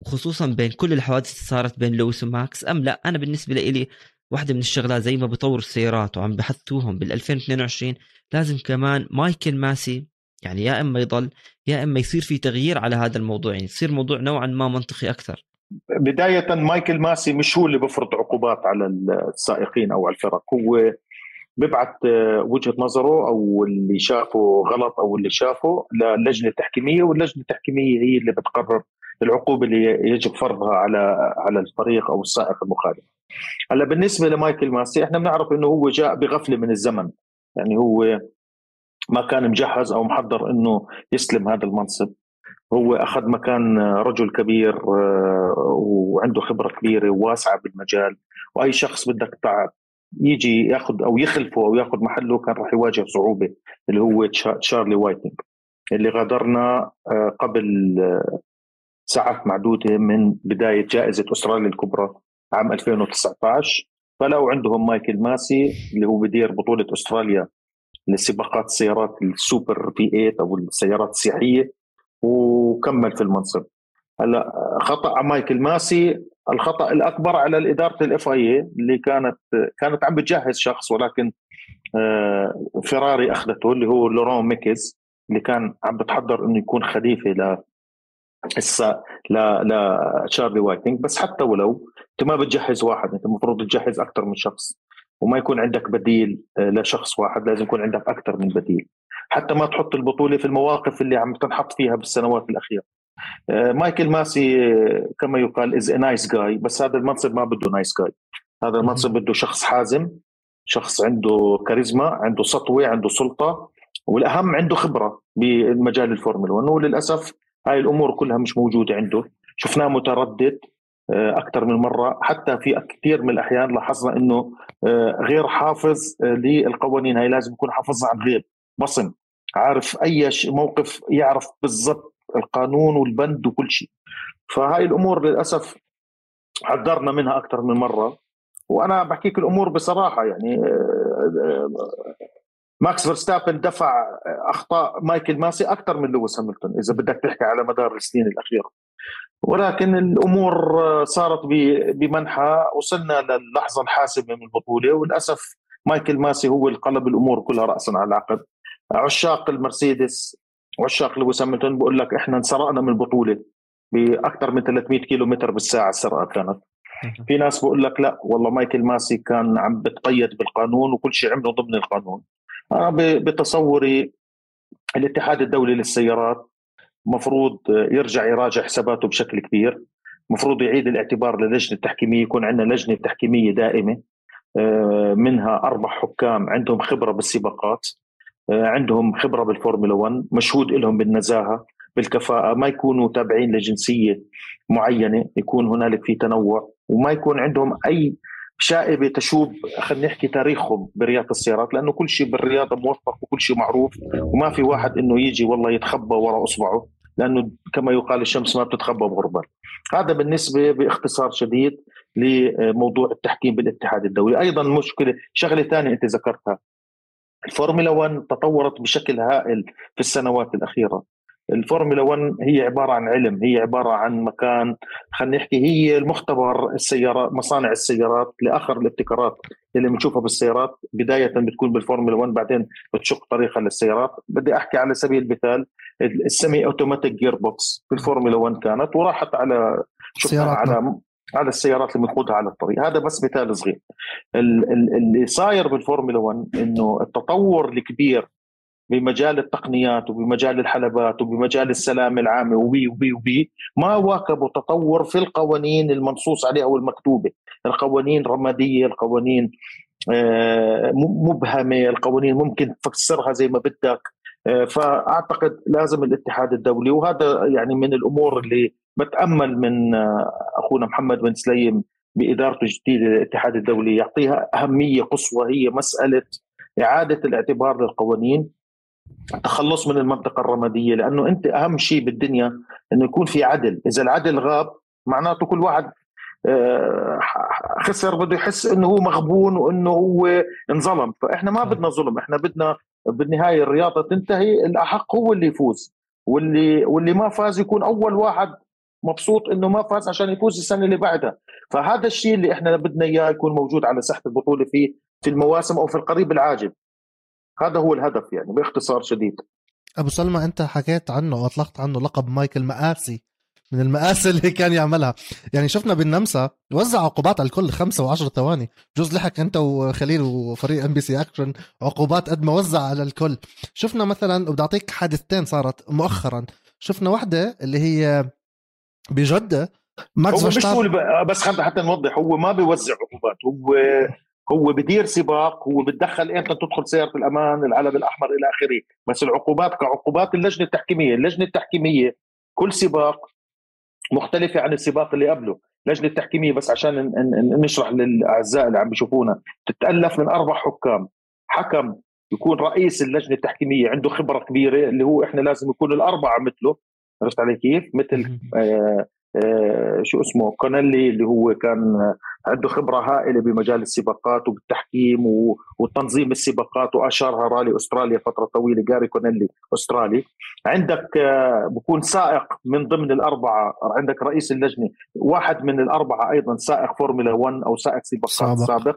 وخصوصا بين كل الحوادث اللي صارت بين لويس وماكس؟ أم لا؟ أنا بالنسبة لي واحدة من الشغلات زي ما بطور السيارات وعم بحثوهم بال 2022 لازم كمان مايكل ماسي يعني يا إما يضل يا إما يصير في تغيير على هذا الموضوع. يعني يصير موضوع نوعا ما منطقي أكثر. بداية مايكل ماسي مش هو اللي بفرض عقوبات على السائقين أو على الفرق. هو بيبعت وجهة نظره أو اللي شافه غلط أو اللي شافه للجنة التحكيمية واللجنة التحكيمية هي اللي بتقرر العقوبة اللي يجب فرضها على على الفريق أو السائق المخالف. هلأ بالنسبة لمايكل ماسي إحنا بنعرف إنه هو جاء بغفلة من الزمن. يعني هو ما كان مجهز أو محضر إنه يستلم هذا المنصب. هو أخذ مكان رجل كبير آه، وعنده خبرة كبيرة وواسعة بالمجال. وأي شخص بدك يجي ياخذ أو يخلفه أو ياخذ محله كان راح يواجه صعوبة اللي هو تشارلي وايتنج اللي غادرنا آه، قبل آه، ساعات معدودة من بداية جائزة أستراليا الكبرى عام 2019 فلو عندهم مايكل ماسي اللي هو بدير بطولة أستراليا لسباقات السيارات ال super V8 أو السيارات السياحية. وكمل في المنصب. هلا خطأ مايكل ماسي الخطأ الأكبر على إدارة ال FIA اللي كانت كانت عم بتجهز شخص ولكن آه، فيراري أخذته اللي هو لورون ميكيز اللي كان عم بتحضر إنه يكون خليفة ل لا لا تشارلي وايتنج. بس حتى ولو أنت ما بتجهز واحد أنت المفروض تجهز أكثر من شخص. وما يكون عندك بديل آه، لشخص واحد لازم يكون عندك أكثر من بديل. حتى ما تحط البطولة في المواقف اللي عم تنحط فيها بالسنوات الأخيرة. آه، مايكل ماسي آه، كما يقال is nice guy بس هذا المنصب ما بده nice guy هذا المنصب بده شخص حازم شخص عنده كاريزما عنده سطوة عنده سلطة والأهم عنده خبرة بمجال الفورمولا 1 وللأسف هاي الأمور كلها مش موجودة عنده. شفناه متردد آه، أكثر من مرة. حتى في كثير من الأحيان لاحظنا إنه غير حافظ للقوانين. هاي لازم يكون حافظها عن غير بصم عارف أي موقف يعرف بالضبط القانون والبند وكل شيء. فهاي الأمور للأسف حذرنا منها أكثر من مرة. وأنا بحكيك الأمور بصراحة يعني آه، آه، ماكس فيرستابن دفع أخطاء مايكل ماسي أكثر من لويس هاملتون إذا بدك تحكي على مدار السنين الأخيرة. ولكن الأمور صارت بمنحى وصلنا للحظة الحاسمة من البطولة وللأسف مايكل ماسي هو اللي قلب الأمور كلها راسا على العقب. عشاق المرسيدس وعشاق لويس هاملتون بقول لك إحنا انسرقنا من البطولة باكثر من 300 كيلو متر بالساعة السرقة كانت. في ناس بقول لك لا والله مايكل ماسي كان عم بتقيد بالقانون وكل شيء عمله ضمن القانون. أنا بتصوري الاتحاد الدولي للسيارات مفروض يرجع يراجع حساباته بشكل كبير. مفروض يعيد الاعتبار للجنة التحكيمية يكون عندنا لجنة تحكيمية دائمة آه، منها أربع حكام عندهم خبرة بالسباقات. عندهم خبرة بالفورمولا 1 مشهود لهم بالنزاهة بالكفاءة ما يكونوا تابعين لجنسية معينة يكون هنالك في تنوع وما يكون عندهم أي شائبة تشوب خلينا نحكي تاريخهم برياضة السيارات لأنه كل شيء بالرياضة موفق وكل شيء معروف وما في واحد إنه يجي والله يتخبى وراء إصبعه لأنه كما يقال الشمس ما بتتخبى بغربال هذا بالنسبة باختصار شديد لموضوع التحكيم بالاتحاد الدولي. أيضا مشكلة شغلة ثانية أنت ذكرتها الفورمولا 1 تطورت بشكل هائل في السنوات الأخيرة. الفورمولا 1 هي عبارة عن علم هي عبارة عن مكان خلينا نحكي هي المختبر السيارات مصانع السيارات لآخر الابتكارات اللي بنشوفها بالسيارات. بداية بتكون بالفورمولا 1 بعدين بتشق طريقها للسيارات. بدي أحكي على سبيل المثال ال semi-automatic gearbox في الفورمولا 1 كانت وراحت على شفنا على على السيارات اللي بنقودها على الطريق. هذا بس مثال صغير. اللي صاير بالفورمولا 1 إنه التطور الكبير بمجال التقنيات وبمجال الحلبات وبمجال السلامة العامة وبي وبي وبي ما واكبوا تطور في القوانين المنصوص عليها أو المكتوبة. القوانين رمادية القوانين آه، مبهمة القوانين ممكن تفسرها زي ما بدك. آه، فأعتقد لازم الاتحاد الدولي وهذا يعني من الأمور اللي بتامل من آه، أخونا محمد بن سليم بادارته الجديده للاتحاد الدولي يعطيها أهمية قصوى هي مسألة إعادة الاعتبار للقوانين. التخلص من المنطقة الرمادية لأنه أنت أهم شيء بالدنيا إنه يكون في عدل. إذا العدل غاب معناته كل واحد آه، خسر بده يحس إنه هو مغبون وإنه هو انظلم. فإحنا ما بدنا ظلم إحنا بدنا بالنهاية الرياضة تنتهي الأحق هو اللي يفوز. واللي واللي ما فاز يكون أول واحد مبسوط إنه ما فاز عشان يفوز السنة اللي بعدها. فهذا الشيء اللي إحنا بدنا إياه يكون موجود على ساحة البطولة في في المواسم أو في القريب العاجل. هذا هو الهدف يعني باختصار شديد. أبو سلمى أنت حكيت عنه واطلقت عنه لقب مايكل مآسي من المآسي اللي كان يعملها. يعني شفنا بالنمسا وزع عقوبات على الكل خمسة وعشرة ثواني. جوز لحق أنت وخليل وفريق MBC Action عقوبات قد ما وزع على الكل. شفنا مثلا وبدي أعطيك حادثتين صارت مؤخرا. شفنا واحدة اللي هي بجدة؟ ماكس هو مش هو بس حتى نوضح هو ما بيوزع عقوبات هو هو بدير سباق هو بتدخل إمتى تدخل سيارة الأمان العلم الأحمر إلى آخره. بس العقوبات كعقوبات اللجنة التحكيمية اللجنة التحكيمية كل سباق مختلفة عن السباق اللي قبله. اللجنة التحكيمية بس عشان نشرح للأعزاء اللي عم بيشوفونا تتألف من أربع حكام. حكم يكون رئيس اللجنة التحكيمية عنده خبرة كبيرة اللي هو إحنا لازم يكون الأربعة مثله. عرفت علي كيف؟ مثل آه آه، شو اسمه كونيلي اللي هو كان عنده خبرة هائلة بمجال السباقات وبالتحكيم وتنظيم السباقات واشارها رالي أستراليا فترة طويلة جاري كونيلي أسترالي. عندك آه، بكون سائق من ضمن الأربعة عندك رئيس اللجنة واحد من الأربعة أيضا سائق فورمولا 1 أو سائق سباقات سابق, سابق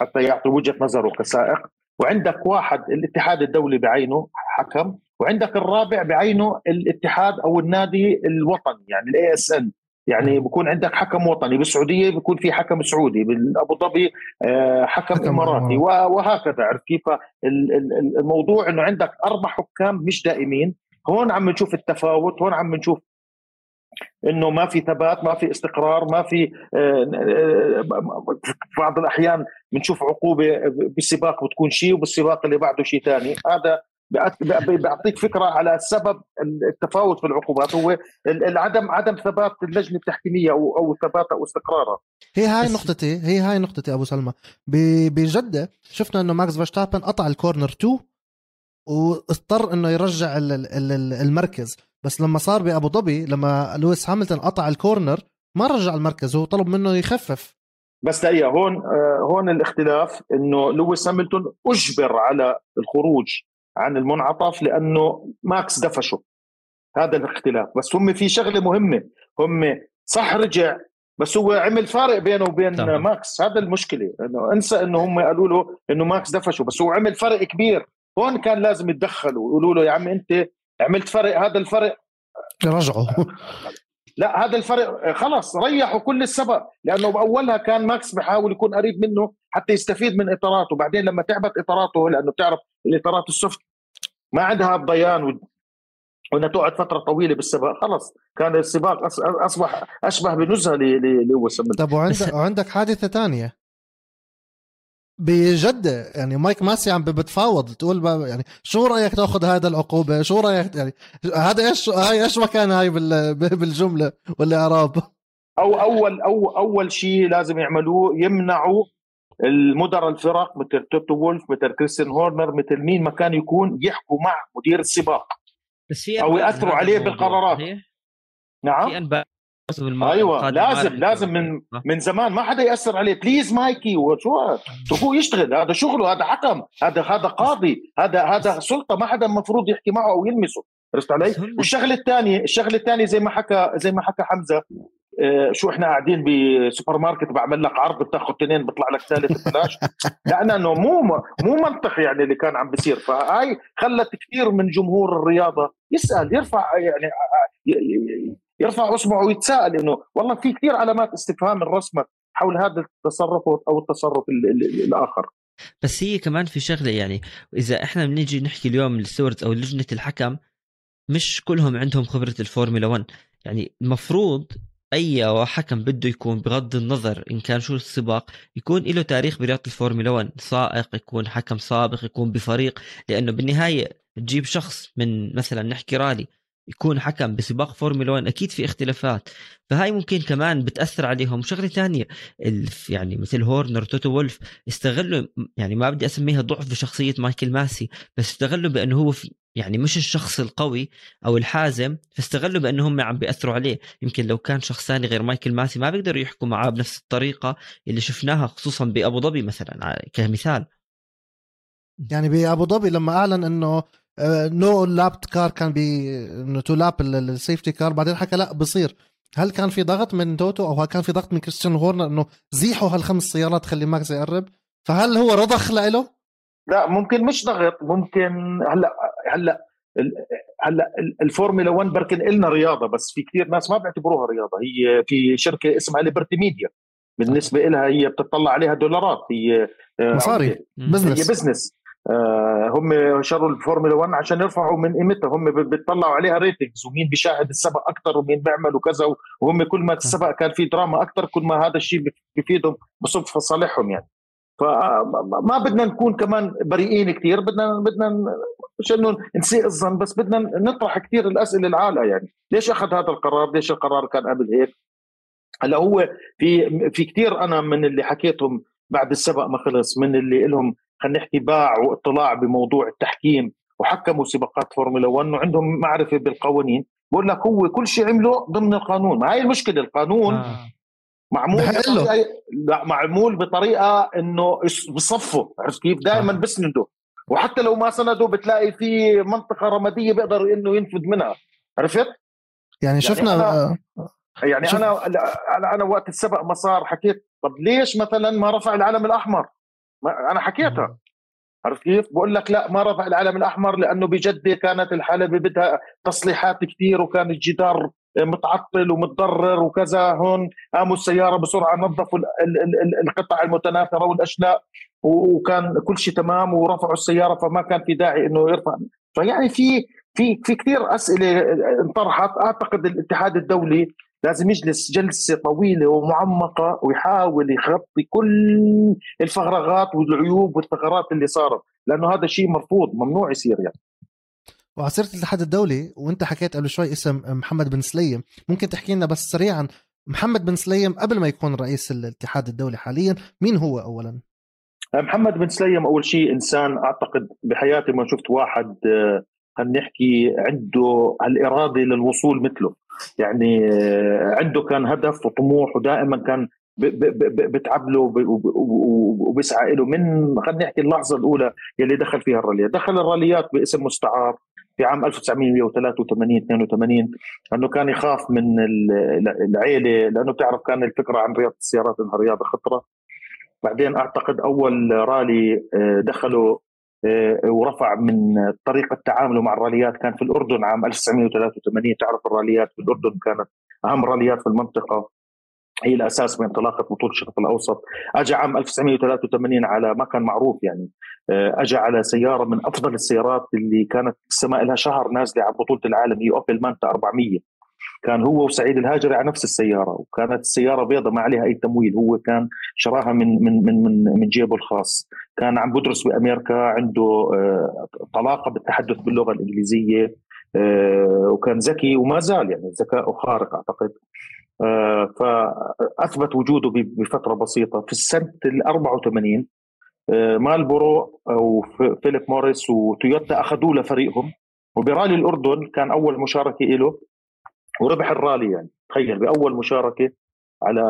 حتى يعطي وجهة نظره كسائق. وعندك واحد الاتحاد الدولي بعينه حكم. وعندك الرابع بعينه الاتحاد أو النادي الوطني يعني ال ASN يعني بكون عندك حكم وطني بالسعودية بيكون في حكم سعودي بالأبو ظبي آه، حكم, حكم إماراتي وهكذا. عرفت كيف؟ الموضوع إنه عندك أربع حكام مش دائمين. هون عم نشوف التفاوت هون عم نشوف إنه ما في ثبات ما في استقرار ما في آه، آه، بعض الأحيان بنشوف عقوبة بالسباق بتكون شيء وبالسباق اللي بعده شيء ثاني. هذا بيعطيك فكرة على سبب التفاوت في العقوبات. هو العدم عدم ثبات اللجنة التحكيمية أو أو ثباتها أو استقرارها. هي هاي نقطتي هي هاي نقطتي أبو سلمى. بجدة شفنا إنه ماكس فيرستابن قطع ال corner 2 واضطر إنه يرجع المركز. بس لما صار بأبو ظبي لما لويس هاملتون قطع الكورنر ما رجع المركز هو طلب منه يخفف. بس دقيقة هون آه، هون الاختلاف إنه لويس هاملتون أجبر على الخروج عن المنعطف لأنه ماكس دفشه. هذا الاختلاف. بس هم في شغلة مهمة. هم صح رجع بس هو عمل فارق بينه وبين طبعا. ماكس. هذا المشكلة. إنه انسى إنه هم قالوا له إنه ماكس دفشه. بس هو عمل فرق كبير. هون كان لازم يتدخلوا ويقولوا له يا عم أنت عملت فرق هذا الفرق. رجعوا لا هذا الفرق خلص ريحوا كل السبق لأنه بأولها كان ماكس بحاول يكون قريب منه. حتى يستفيد من إطاراته. بعدين لما تعبت إطاراته لأنه بتعرف الاطارات ال soft ما عندها ضيان وإنها تقعد فترة طويلة بالسباق. خلص كان السباق أصبح أشبه بنزهة للويس طب وعندك وعندك حادثة ثانية بجدة يعني مايك ماسي عم بتفاوض تقول يعني شو رأيك تأخذ هذا العقوبة؟ شو رأيك يعني هذا إيش هاي إيش مكان هاي بالجملة والإعراب؟ أو أول أو أول شيء لازم يعملوه يمنعوا المدراء الفرق مثل توتو وولف مثل كريستيان هورنر مثل مين ما كان يكون يحكوا مع مدير السباق. بس في أو يأثروا عليه بالقرارات. نعم. في أنباء أيوه لازم لازم من من زمان ما حدا يأثر عليه. please Mikey وشو؟ اتركوه يشتغل؟ هذا شغله هذا حكم هذا هذا قاضي هذا هذا سلطة ما حدا المفروض يحكي معه أو يلمسه. عرفت علي؟ والشغلة الثانية الشغلة الثانية زي ما حكى زي ما حكى حمزة شو إحنا قاعدين بسوبر ماركت بعمل لك عرض بتاخذ اثنين بيطلع لك ثالث ببلاش. لأنه مو مو منطق يعني اللي كان عم بيصير. فهاي خلت كثير من جمهور الرياضة يسأل يرفع يعني يرفع اصبعه ويتساءل إنه والله في كثير علامات استفهام انرسمت حول هذا التصرف أو التصرف الآخر. بس هي كمان في شغلة يعني إذا إحنا بنيجي نحكي اليوم ال stewards أو لجنة الحكم مش كلهم عندهم خبرة الفورمولا 1 يعني المفروض أي حكم بده يكون بغض النظر إن كان شو السباق يكون له تاريخ برياضة الفورمولا 1 سائق يكون حكم سابق يكون بفريق. لأنه بالنهاية تجيب شخص من مثلا نحكي رالي يكون حكم بسباق فورمولا 1 أكيد في اختلافات. فهاي ممكن كمان بتأثر عليهم. شغله ثانية يعني مثل هورنر توتو وولف استغلوا يعني ما بدي أسميها ضعف بشخصية مايكل ماسي بس استغلوا بأنه هو يعني مش الشخص القوي أو الحازم فاستغلوا بانه هم عم بيأثروا عليه. يمكن لو كان شخص ثاني غير مايكل ماسي ما بيقدروا يحكوا معاه بنفس الطريقة اللي شفناها خصوصا بأبو ظبي مثلا كمثال. يعني بأبو ظبي لما أعلن إنه no lap car كان بي إنه to lap ال safety car بعدين حكى لا بصير. هل كان في ضغط من توتو أو كان في ضغط من كريستيان هورنر إنه زيحوا هالخمس سيارات خلي ماكس يقرب؟ فهل هو رضخ له لا ممكن مش ضغط ممكن هلأ هلأ هلأ الفورمولا 1 بالنسبة إلنا رياضة بس في كثير ناس ما بيعتبروها رياضة هي في شركة اسمها Liberty Media بالنسبة لها هي بتطلع عليها دولارات هي آه، مصاري business هي business آه هم شروا الفورمولا 1 عشان يرفعوا من قيمتها هم بيطلعوا عليها ratings ومين بيشاهد السبق أكثر ومين بيعمل وكذا وهم كل ما السبق كان في دراما أكثر كل ما هذا الشيء بفيدهم بصب في صالحهم يعني. فما بدنا نكون كمان بريئين كثير بدنا بدنا مش إنه نسيء الظن بس بدنا نطرح كثير الأسئلة العاليه يعني. ليش أخذ هذا القرار؟ ليش القرار كان قبل هيك؟ هلأ هو في في كثير أنا من اللي حكيتهم بعد السبق ما خلص من اللي لهم خلينا نحكي باع واطلاع بموضوع التحكيم وحكموا سباقات فورمولا 1 وعندهم معرفة بالقوانين. بقول لك هو كل شيء عمله ضمن القانون ما هي المشكلة القانون آه. معمول لا معمول بطريقة إنه بصفه عرفت كيف؟ دائما آه. بسنده. وحتى لو ما سندوا بتلاقي في منطقة رمادية بيقدر إنه ينفذ منها. عرفت؟ يعني, يعني شفنا أنا يعني شوف. أنا أنا أنا وقت السبق ما صار حكيت طب ليش مثلا ما رفع العلم الأحمر؟ ما أنا حكيتها. عرفت كيف؟ بقول لك لا ما رفع العلم الأحمر لأنه بجده كانت الحلبة بدها تصليحات كثير وكان الجدار متعطل ومتضرر وكذا هون قاموا السيارة بسرعة نظفوا القطع المتناثرة والأشلاء وكان كل شيء تمام ورفعوا السيارة فما كان في داعي إنه يرفع. فيعني في في في كثير أسئلة انطرحت. أعتقد الاتحاد الدولي لازم يجلس جلسة طويلة ومعمقة ويحاول يغطي كل الفراغات والعيوب والثغرات اللي صارت لأنه هذا شيء مرفوض ممنوع يصير يعني. وعلى سيره الاتحاد الدولي وانت حكيت قبل شوي اسم محمد بن سليم. ممكن تحكي لنا بس سريعا محمد بن سليم قبل ما يكون رئيس الاتحاد الدولي حاليا مين هو اولا؟ محمد بن سليم أول شيء إنسان أعتقد بحياتي ما شفت واحد آه، خلينا نحكي عنده الاراده للوصول مثله. يعني آه، عنده كان هدف وطموح ودائما كان بتعب له وبيسعى له من خلينا نحكي اللحظة الأولى يلي دخل فيها الراليات، دخل الراليات باسم مستعار في عام 1983 82 انه كان يخاف من العيلة لأنه بتعرف كان الفكرة عن رياضة السيارات إنها رياضة خطرة. بعدين أعتقد أول رالي آه، دخلوا آه، ورفع من طريقة تعامله مع الراليات كان في الأردن عام 1983 تعرف الراليات في الأردن كانت أهم راليات في المنطقة. هي الأساس بانطلاقه بطولة الشرق الأوسط، اجى عام 1983 على ما كان معروف يعني. آه، اجى على سيارة من أفضل السيارات اللي كانت السماء لها شهر نازلة على بطولة العالم هي أوبل مانتا 400 كان هو وسعيد الهاجري على نفس السيارة وكانت السيارة بيضة ما عليها أي تمويل. هو كان شراها من من من من, من جيبه الخاص. كان عم بدرس بأمريكا عنده آه، طلاقة بالتحدث باللغة الإنجليزية. آه، وكان ذكي وما زال يعني ذكاؤه خارق أعتقد. فأثبت وجوده بفترة بسيطة. في السنة ال 84 مالبورو أو فيليب موريس وتويوتا أخذوه لفريقهم. وبرالي الأردن كان أول مشاركة له وربح الرالي يعني. تخيل بأول مشاركة على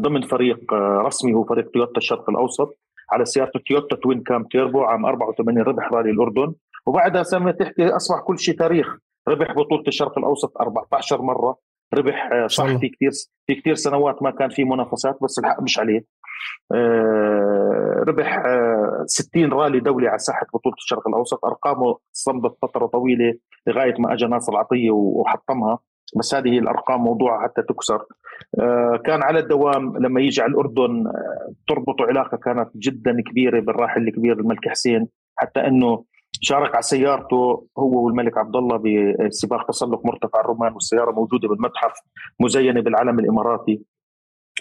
ضمن فريق رسمي هو فريق تويوتا الشرق الأوسط. على سيارة تويوتا twin cam turbo عام 84 ربح رالي الأردن. وبعدها سنة تحكي أصبح كل شيء تاريخ. ربح بطولة الشرق الأوسط 14 مرة. ربح آه، صح في كثير في كثير سنوات ما كان في منافسات بس الحق مش عليه. آه، ربح 60 آه، رالي دولي على ساحة بطولة الشرق الأوسط. أرقامه صمدت فترة طويلة لغاية ما اجى ناصر عطيه وحطمها. بس هذه الأرقام موضوع حتى تكسر. كان على الدوام لما يجي على الأردن تربطه علاقة كانت جدا كبيرة بالراحل الكبير الملك حسين. حتى إنه شارك على سيارته هو والملك عبد الله بسباق تسلق مرتفع الرومان والسيارة موجودة بالمتحف مزينة بالعلم الإماراتي.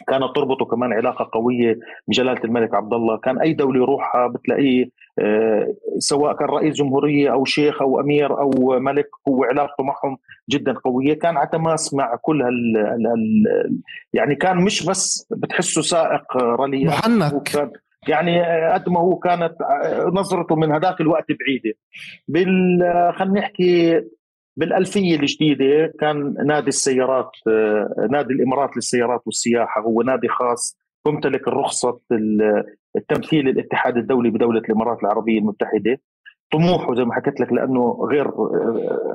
كانت تربطه كمان علاقة قوية بجلالة الملك عبد الله، كان أي دولة يروحها بتلاقيه آه، سواء كان رئيس جمهورية أو شيخ أو أمير أو ملك هو علاقته معهم جدا قوية، كان على تماس مع كل هال, هال يعني كان مش بس بتحسه سائق رالي. محنك يعني قد ما هو كانت نظرته من هذاك الوقت بعيدة. بال خلينا نحكي بالألفية الجديدة كان نادي السيارات نادي الإمارات للسيارات والسياحة هو نادي خاص تمتلك الرخصة التمثيل الاتحاد الدولي بدولة الإمارات العربية المتحدة. طموحه زي ما حكيت لك لأنه غير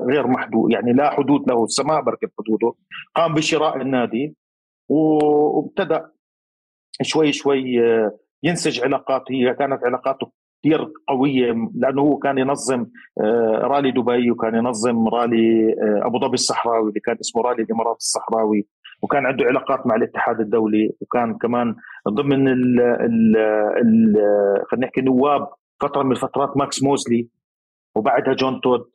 غير محدود يعني لا حدود له السماء بركة حدوده. قام بشراء النادي وابتدأ شوي شوي ينسج علاقات هي كانت علاقاته كثير قوية لأنه هو كان ينظم آه، رالي دبي وكان ينظم رالي آه، أبو ظبي الصحراوي اللي كان اسمه رالي الإمارات الصحراوي وكان عنده علاقات مع الاتحاد الدولي وكان كمان ضمن ال ال ال خلينا نحكي نواب فترة من الفترات ماكس موسلي وبعدها جون تود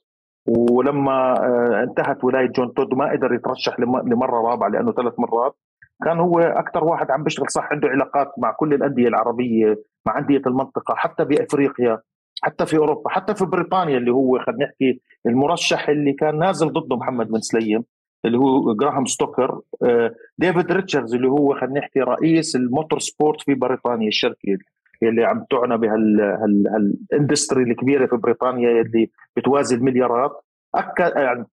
ولما آه، انتهت ولاية جون تود وما قدر يترشح لمرة رابعة لأنه ثلاث مرات كان هو أكثر واحد عم بيشتغل صح عنده علاقات مع كل الأندية العربية مع أندية المنطقة حتى بافريقيا حتى في أوروبا حتى في بريطانيا اللي هو خلينا نحكي المرشح اللي كان نازل ضده محمد بن سليم اللي هو جراهام ستوكر ديفيد ريتشاردز اللي هو خلينا نحكي رئيس ال motorsport في بريطانيا الشركة اللي عم تعنى بهال industry الكبيرة في بريطانيا اللي بتوازي المليارات أكد يعني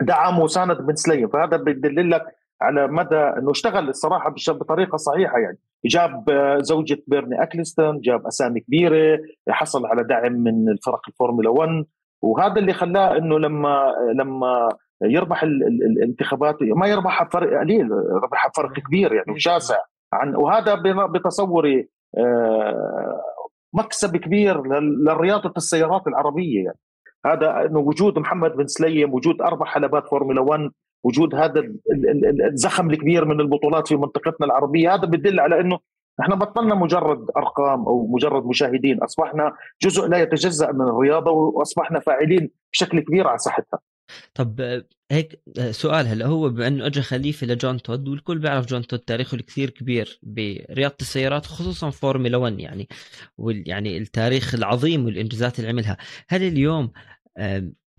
دعم وساند بن سليم فهذا بيدل لك على مدى إنه اشتغل الصراحة بطريقة صحيحة يعني. جاب زوجة بيرني أكليستون جاب أسامي كبيرة حصل على دعم من الفرق الفورمولا 1 وهذا اللي خلاه إنه لما لما يربح الانتخابات ما يربحها بفرق قليل ربحها بفرق كبير يعني وشاسع عن وهذا بتصوري آه، مكسب كبير لرياضه السيارات العربية يعني. هذا إنه وجود محمد بن سليم وجود أربع حلبات فورمولا 1 وجود هذا الزخم الكبير من البطولات في منطقتنا العربية هذا بدل على إنه إحنا بطلنا مجرد أرقام أو مجرد مشاهدين أصبحنا جزء لا يتجزأ من الرياضة وأصبحنا فاعلين بشكل كبير على ساحتها طب هيك سؤال هلا هو بما إنه اجى خليفة لجون تود والكل بيعرف جون تود تاريخه الكثير كبير برياضة السيارات خصوصا فورمولا 1 يعني يعني التاريخ العظيم والإنجازات اللي عملها. هل اليوم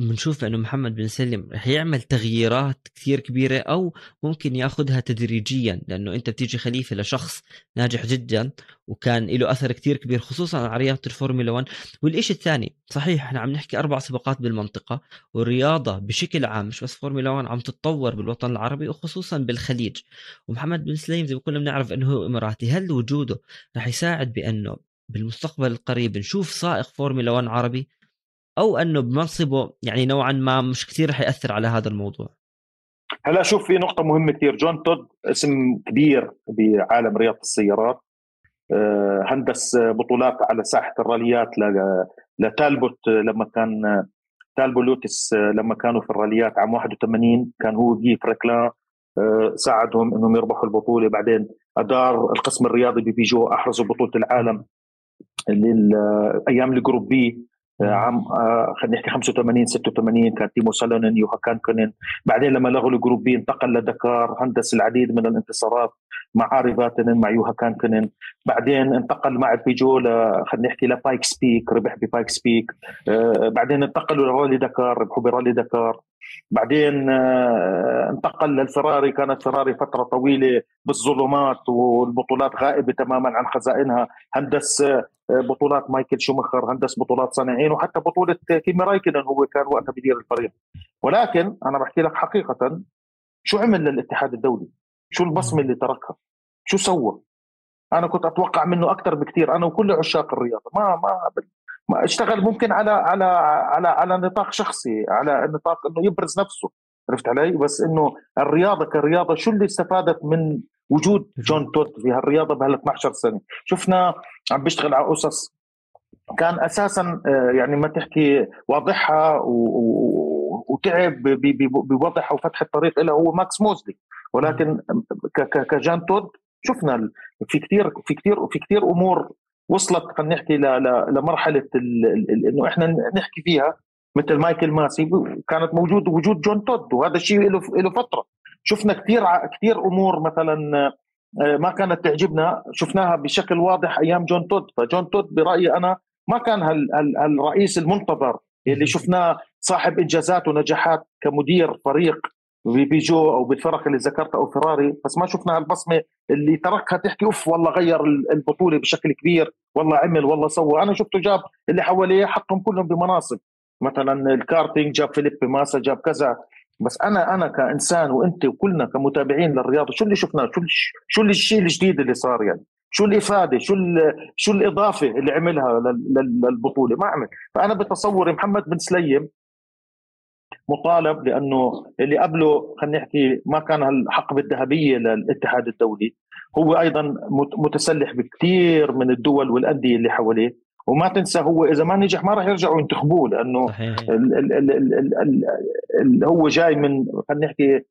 بنشوف إنه محمد بن سليم رح يعمل تغييرات كثير كبيرة أو ممكن ياخذها تدريجيا لأنه أنت بتيجي خليفة لشخص ناجح جدا وكان له أثر كثير كبير خصوصا على رياضة الفورمولا 1 والشيء الثاني صحيح إحنا عم نحكي أربع سباقات بالمنطقة والرياضة بشكل عام مش بس فورمولا 1 عم تتطور بالوطن العربي وخصوصا بالخليج. ومحمد بن سليم زي ما كلنا بنعرف إنه هو إماراتي. هل وجوده رح يساعد بأنه بالمستقبل القريب نشوف سائق فورمولا 1 عربي؟ أو أنه بمنصبه يعني نوعا ما مش كثير رح يأثر على هذا الموضوع. هلا شوف في نقطة مهمة كثير جون تود اسم كبير بعالم رياضة السيارات. آه، هندس بطولات على ساحة الراليات لتالبوت لما كان تالبو لوتس لما كانوا في الراليات عام 81 كان هو جي فريكلان آه، ساعدهم إنهم يربحوا البطولة. بعدين أدار القسم الرياضي ببيجو أحرزوا بطولة العالم أيام ال Group B. عام آه، خلينا نحكي 85 86 كان تيمو سالونن يوها كانكونين بعدين لما لغوا ال Group B انتقل لدكار هندس العديد من الانتصارات مع اري فاتنن مع يوها كانكونين بعدين انتقل مع بيجو خلينا نحكي ل Pikes Peak ربح ب Pikes Peak. آه، بعدين انتقلوا لرالي دكار ربحوا برالي دكار. بعدين آه، انتقل للفراري كانت فراري فترة طويلة بالظلمات والبطولات غائبة تماما عن خزائنها. هندس آه، بطولات مايكل شومخر هندس بطولات صانعين وحتى بطولة كيمي رايكنن هو كان وقتها بدير الفريق. ولكن أنا بحكي لك حقيقة شو عمل للاتحاد الدولي؟ شو البصمة اللي تركها؟ شو سوى؟ أنا كنت أتوقع منه أكثر بكثير أنا وكل عشاق الرياضة. ما ما اشتغل ممكن على على على على نطاق شخصي على نطاق إنه يبرز نفسه. عرفت علي؟ بس إنه الرياضة كرياضة شو اللي استفادت من وجود جون توت في هالرياضة بهال 12 سنة؟ شفنا عم بيشتغل على أسس كان أساسا آه، يعني ما تحكي واضعها وتعب بوضعها وفتح الطريق له هو ماكس موزلي. ولكن كجان تود شفنا في كثير في كثير في كثير أمور وصلت خلينا نحكي لمرحلة إنه إحنا نحكي فيها. مثل مايكل ماسي كانت موجود وجود جون تود وهذا الشيء له له فترة. شفنا كثير كثير أمور مثلا آه، ما كانت تعجبنا شفناها بشكل واضح أيام جون تود فجون تود برأيي أنا ما كان هالرئيس المنتظر اللي شفناه صاحب إنجازات ونجاحات كمدير فريق بيجو أو بالفرق اللي ذكرتها أو فراري. بس ما شفنا هالبصمة اللي تركها تحكي أوف والله غير البطولة بشكل كبير والله عمل والله سوى. أنا شفته جاب اللي حواليه حطهم كلهم بمناصب. مثلا الكارتينج جاب فيليبي ماسا جاب كذا. بس أنا أنا كإنسان وأنت وكلنا كمتابعين للرياضة شو اللي شفناه؟ شو شو الشيء الجديد اللي صار يعني؟ شو الإفادة؟ شو شو الإضافة اللي عملها للبطولة؟ ما عمل فأنا بتصوري محمد بن سليم مطالب لأنه اللي قبله خلينا نحكي ما كان الحقبه الذهبية للاتحاد الدولي. هو أيضا متسلح بكثير من الدول والأندية اللي حواليه. وما تنسى هو إذا ما نجح ما راح يرجعوا ينتخبوه لأنه ال ال ال ال ال ال ال هو جاي من خلينا نحكي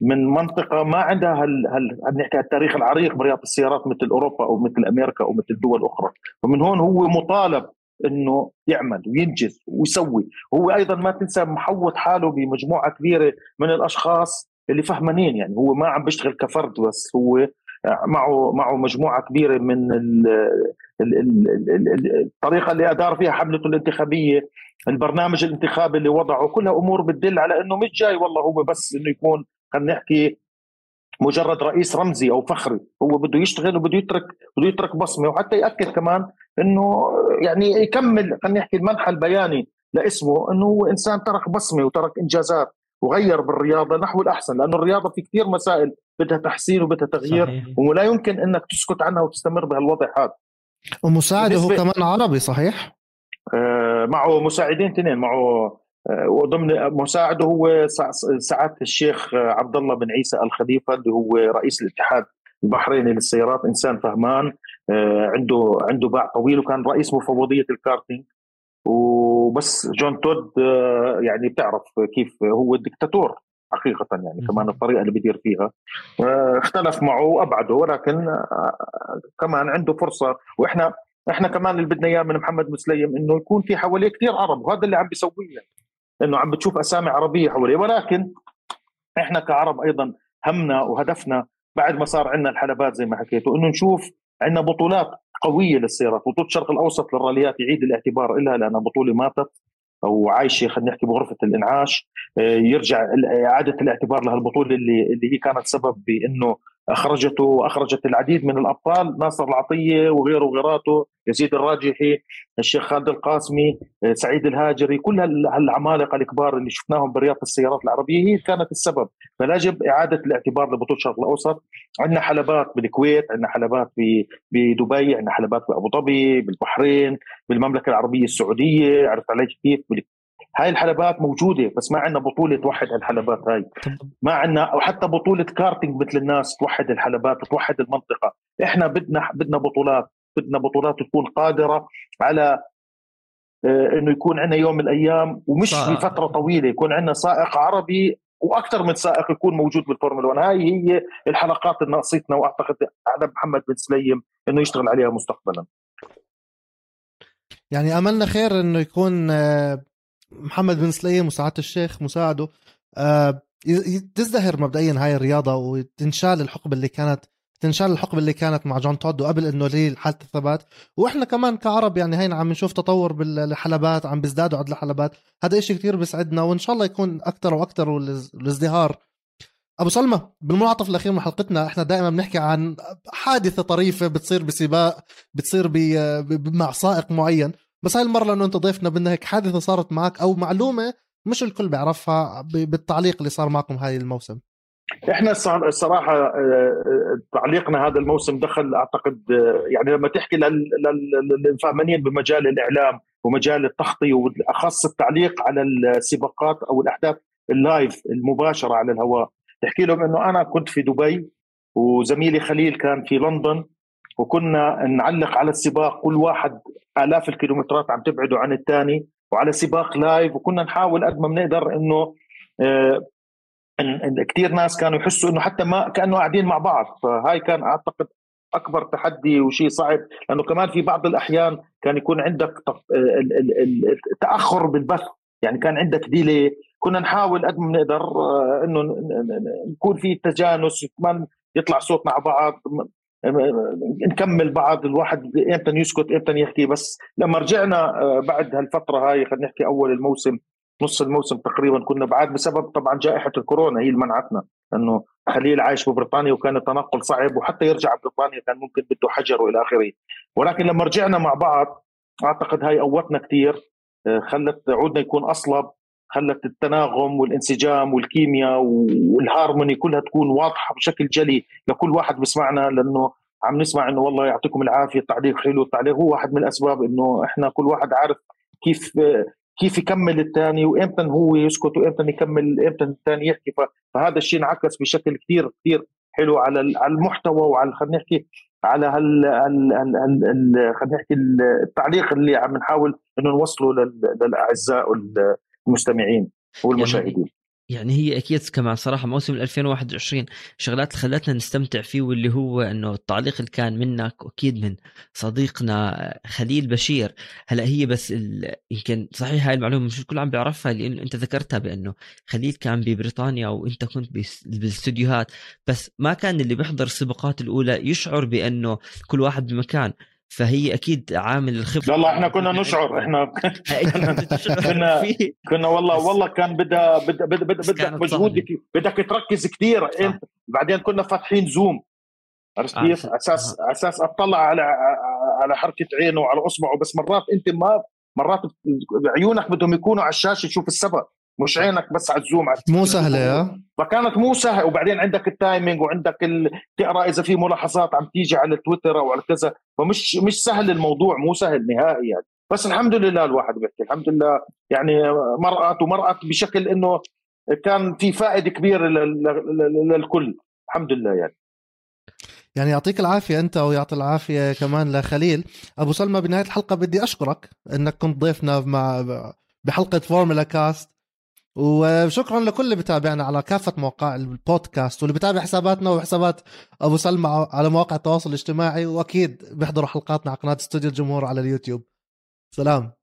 من منطقة ما عندها هال هل نحكي التاريخ العريق برياضة السيارات مثل أوروبا أو مثل أمريكا أو مثل دول أخرى. ومن هون هو مطالب إنه يعمل وينجز ويسوي. هو أيضا ما تنسى محوط حاله بمجموعة كبيرة من الأشخاص اللي فهمانين يعني هو ما عم بيشتغل كفرد بس هو معه معه مجموعة كبيرة من ال ال ال الطريقة اللي أدار فيها حملته الانتخابية البرنامج الانتخابي اللي وضعه كلها أمور بتدل على إنه مش جاي والله هو بس إنه يكون خلينا نحكي مجرد رئيس رمزي أو فخري هو بده يشتغل وبده يترك بده يترك بصمة وحتى يأكد كمان إنه يعني يكمل خلينا نحكي المنحى البياني لاسمه إنه هو إنسان ترك بصمة وترك إنجازات. وغير بالرياضة نحو الأحسن لأنه الرياضة في كثير مسائل بدها تحسين وبدها تغيير صحيح. ولا يمكن إنك تسكت عنها وتستمر بهالوضع هذا ومساعده هو كمان عربي صحيح؟ آه معه مساعدين اثنين معه آه وضمن مساعده هو سعادة الشيخ عبد الله بن عيسى الخليفة اللي هو رئيس الاتحاد البحريني للسيارات إنسان فهمان آه عنده عنده باع طويل وكان رئيس مفوضية الكارتينج وبس جون تود آه، يعني بتعرف كيف هو الدكتاتور حقيقة يعني كمان الطريقة اللي بيدير فيها. آه، اختلف معه وأبعده ولكن آه، كمان عنده فرصة. وإحنا إحنا كمان اللي بدنا إياه من محمد مسليم إنه يكون في حواليه كثير عرب وهذا اللي عم بيسويه يعني. إنه عم بتشوف أسامي عربية حواليه. ولكن إحنا كعرب أيضا همنا وهدفنا بعد ما صار عندنا الحلبات زي ما حكيتوا إنه نشوف عندنا بطولات قوية للسيارات بطولة الشرق الأوسط للراليات يعيد الاعتبار لها لأنها بطولة ماتت أو عايشة خلينا نحكي بغرفة الإنعاش. آه، يرجع إعادة الاعتبار لهالبطولة اللي اللي هي كانت سبب بأنه اخرجته وأخرجت العديد من الأبطال ناصر العطية وغيره وغيراته يزيد الراجحي الشيخ خالد القاسمي آه، سعيد الهاجري كل هالعمالقة الكبار اللي شفناهم برياضة السيارات العربية هي كانت السبب. فلاجب إعادة الاعتبار لبطولة الشرق الأوسط. عندنا حلبات بالكويت عندنا حلبات بدبي عندنا حلبات بأبو ظبي بالبحرين بالمملكة العربية السعودية عرفت علي كيف؟ هاي الحلبات موجودة بس ما عندنا بطولة توحد الحلبات هاي. ما عندنا وحتى بطولة كارتينج مثل الناس توحد الحلبات توحد المنطقة. إحنا بدنا بدنا بطولات بدنا بطولات تكون قادرة على آه، إنه يكون عندنا يوم من الأيام ومش في فتره طويلة يكون عندنا سائق عربي وأكثر من سائق يكون موجود بالفورمولا 1 هاي هي الحلقات اللي ناقصتنا وأعتقد على محمد بن سليم إنه يشتغل عليها مستقبلا. يعني أملنا خير إنه يكون آه، محمد بن سليم وسعاده الشيخ مساعده. آه، تزدهر مبدئيا هاي الرياضة وتنشال الحقبة اللي كانت تنشال الحقبة اللي كانت مع جون تود وقبل إنه ليه حاله الثبات. وإحنا كمان كعرب يعني هين عم نشوف تطور بالحلبات عم بيزدادوا عدد الحلبات. هذا إشي كتير بيسعدنا وإن شاء الله يكون أكثر وأكثر والازدهار أبو سلمى بالمنعطف الأخير من حلقتنا إحنا دائما بنحكي عن حادثة طريفة بتصير بسباق بتصير مع سائق معين. بس هاي المرة لأنه أنت ضيفنا بدنا هيك حادثة صارت معك أو معلومة مش الكل بيعرفها بالتعليق اللي صار معكم هاي الموسم. إحنا الصراحه آه، آه، تعليقنا هذا الموسم دخل أعتقد آه، يعني لما تحكي للفهمانين بمجال الإعلام ومجال التغطيه والأخص التعليق على السباقات أو الأحداث ال live المباشرة على الهواء تحكي لهم إنه أنا كنت في دبي وزميلي خليل كان في لندن وكنا نعلق على السباق كل واحد آلاف الكيلومترات عم تبعده عن الثاني وعلى سباق live وكنا نحاول قد ما بنقدر إنه آه كثير ناس كانوا يحسوا إنه حتى ما كأنه قاعدين مع بعض. فهاي كان أعتقد أكبر تحدي وشيء صعب لأنه كمان في بعض الأحيان كان يكون عندك تأخر بالبث. يعني كان عندك ديلي. كنا نحاول قد ما بنقدر آه، إنه نكون في تجانس كمان يطلع صوت مع بعض نكمل بعض الواحد إمتى يسكت إمتى يحكي بس لما رجعنا آه، بعد هالفترة هاي خلينا نحكي أول الموسم نص الموسم تقريبا كنا بعد بسبب طبعا جائحة الكورونا هي اللي منعتنا إنه خليل عايش ببريطانيا وكان التنقل صعب وحتى يرجع بريطانيا كان ممكن بده حجر وإلى آخره. ولكن لما رجعنا مع بعض أعتقد هاي قوتنا كثير آه، خلت عودنا يكون أصلب خلت التناغم والانسجام والكيمياء والهارموني كلها تكون واضحة بشكل جلي لكل واحد بسمعنا لأنه عم نسمع إنه والله يعطيكم العافية التعليق حلو التعليق هو واحد من الأسباب إنه إحنا كل واحد عارف كيف كيف يكمل الثاني وإمتى هو يسكت وإمتى يكمل إمتى الثاني يحكي. فهذا الشيء انعكس بشكل كثير كثير حلو على على المحتوى وعلى خلينا نحكي على هال خلينا نحكي التعليق اللي عم نحاول إنه نوصله للأعزاء والمستمعين والمشاهدين. يعني يعني هي أكيد كمان صراحة موسم 2021 شغلات خلتنا نستمتع فيه واللي هو إنه التعليق اللي كان منك واكيد من صديقنا خليل بشير. هلا هي بس يمكن صحيح هاي المعلومة مش الكل عم بيعرفها لأنه أنت ذكرتها بأنه خليل كان ببريطانيا وأنت كنت بالاستديوهات بس ما كان اللي بيحضر السباقات الأولى يشعر بأنه كل واحد بمكان. فهي أكيد عامل الخبرة. والله إحنا كنا نشعر إحنا كنا كنا والله والله كان بدها بدها بدك مجهود بدك تركز كثير إنت بعدين كنا فاتحين زوم عرفت آه، كيف؟ أساس أساس أطلع على على حركة عينه وعلى أصبعه بس مرات أنت ما مرات عيونك بدهم يكونوا على الشاشة تشوف السبق مش عينك بس على الزوم مو سهلة يا. فكانت مو سهلة. وبعدين عندك ال timing وعندك ال... تقرأ إذا في ملاحظات عم تيجي على تويتر أو على كذا. فمش مش سهل الموضوع مو سهل نهائي يعني. بس الحمد لله الواحد بيحكي الحمد لله. يعني مرأت ومرأت بشكل إنه كان في فائده كبيره للكل. الحمد لله يعني. يعني يعطيك العافية أنت ويعطي العافية كمان لخليل. أبو سلمى بنهاية الحلقة بدي أشكرك أنك كنت ضيفنا مع بحلقة فورمولا كاست. وشكرا لكل اللي بتابعنا على كافة مواقع البودكاست واللي بتابع حساباتنا وحسابات أبو سلمى على مواقع التواصل الاجتماعي وأكيد بيحضروا حلقاتنا على قناة استوديو الجمهور على اليوتيوب. سلام.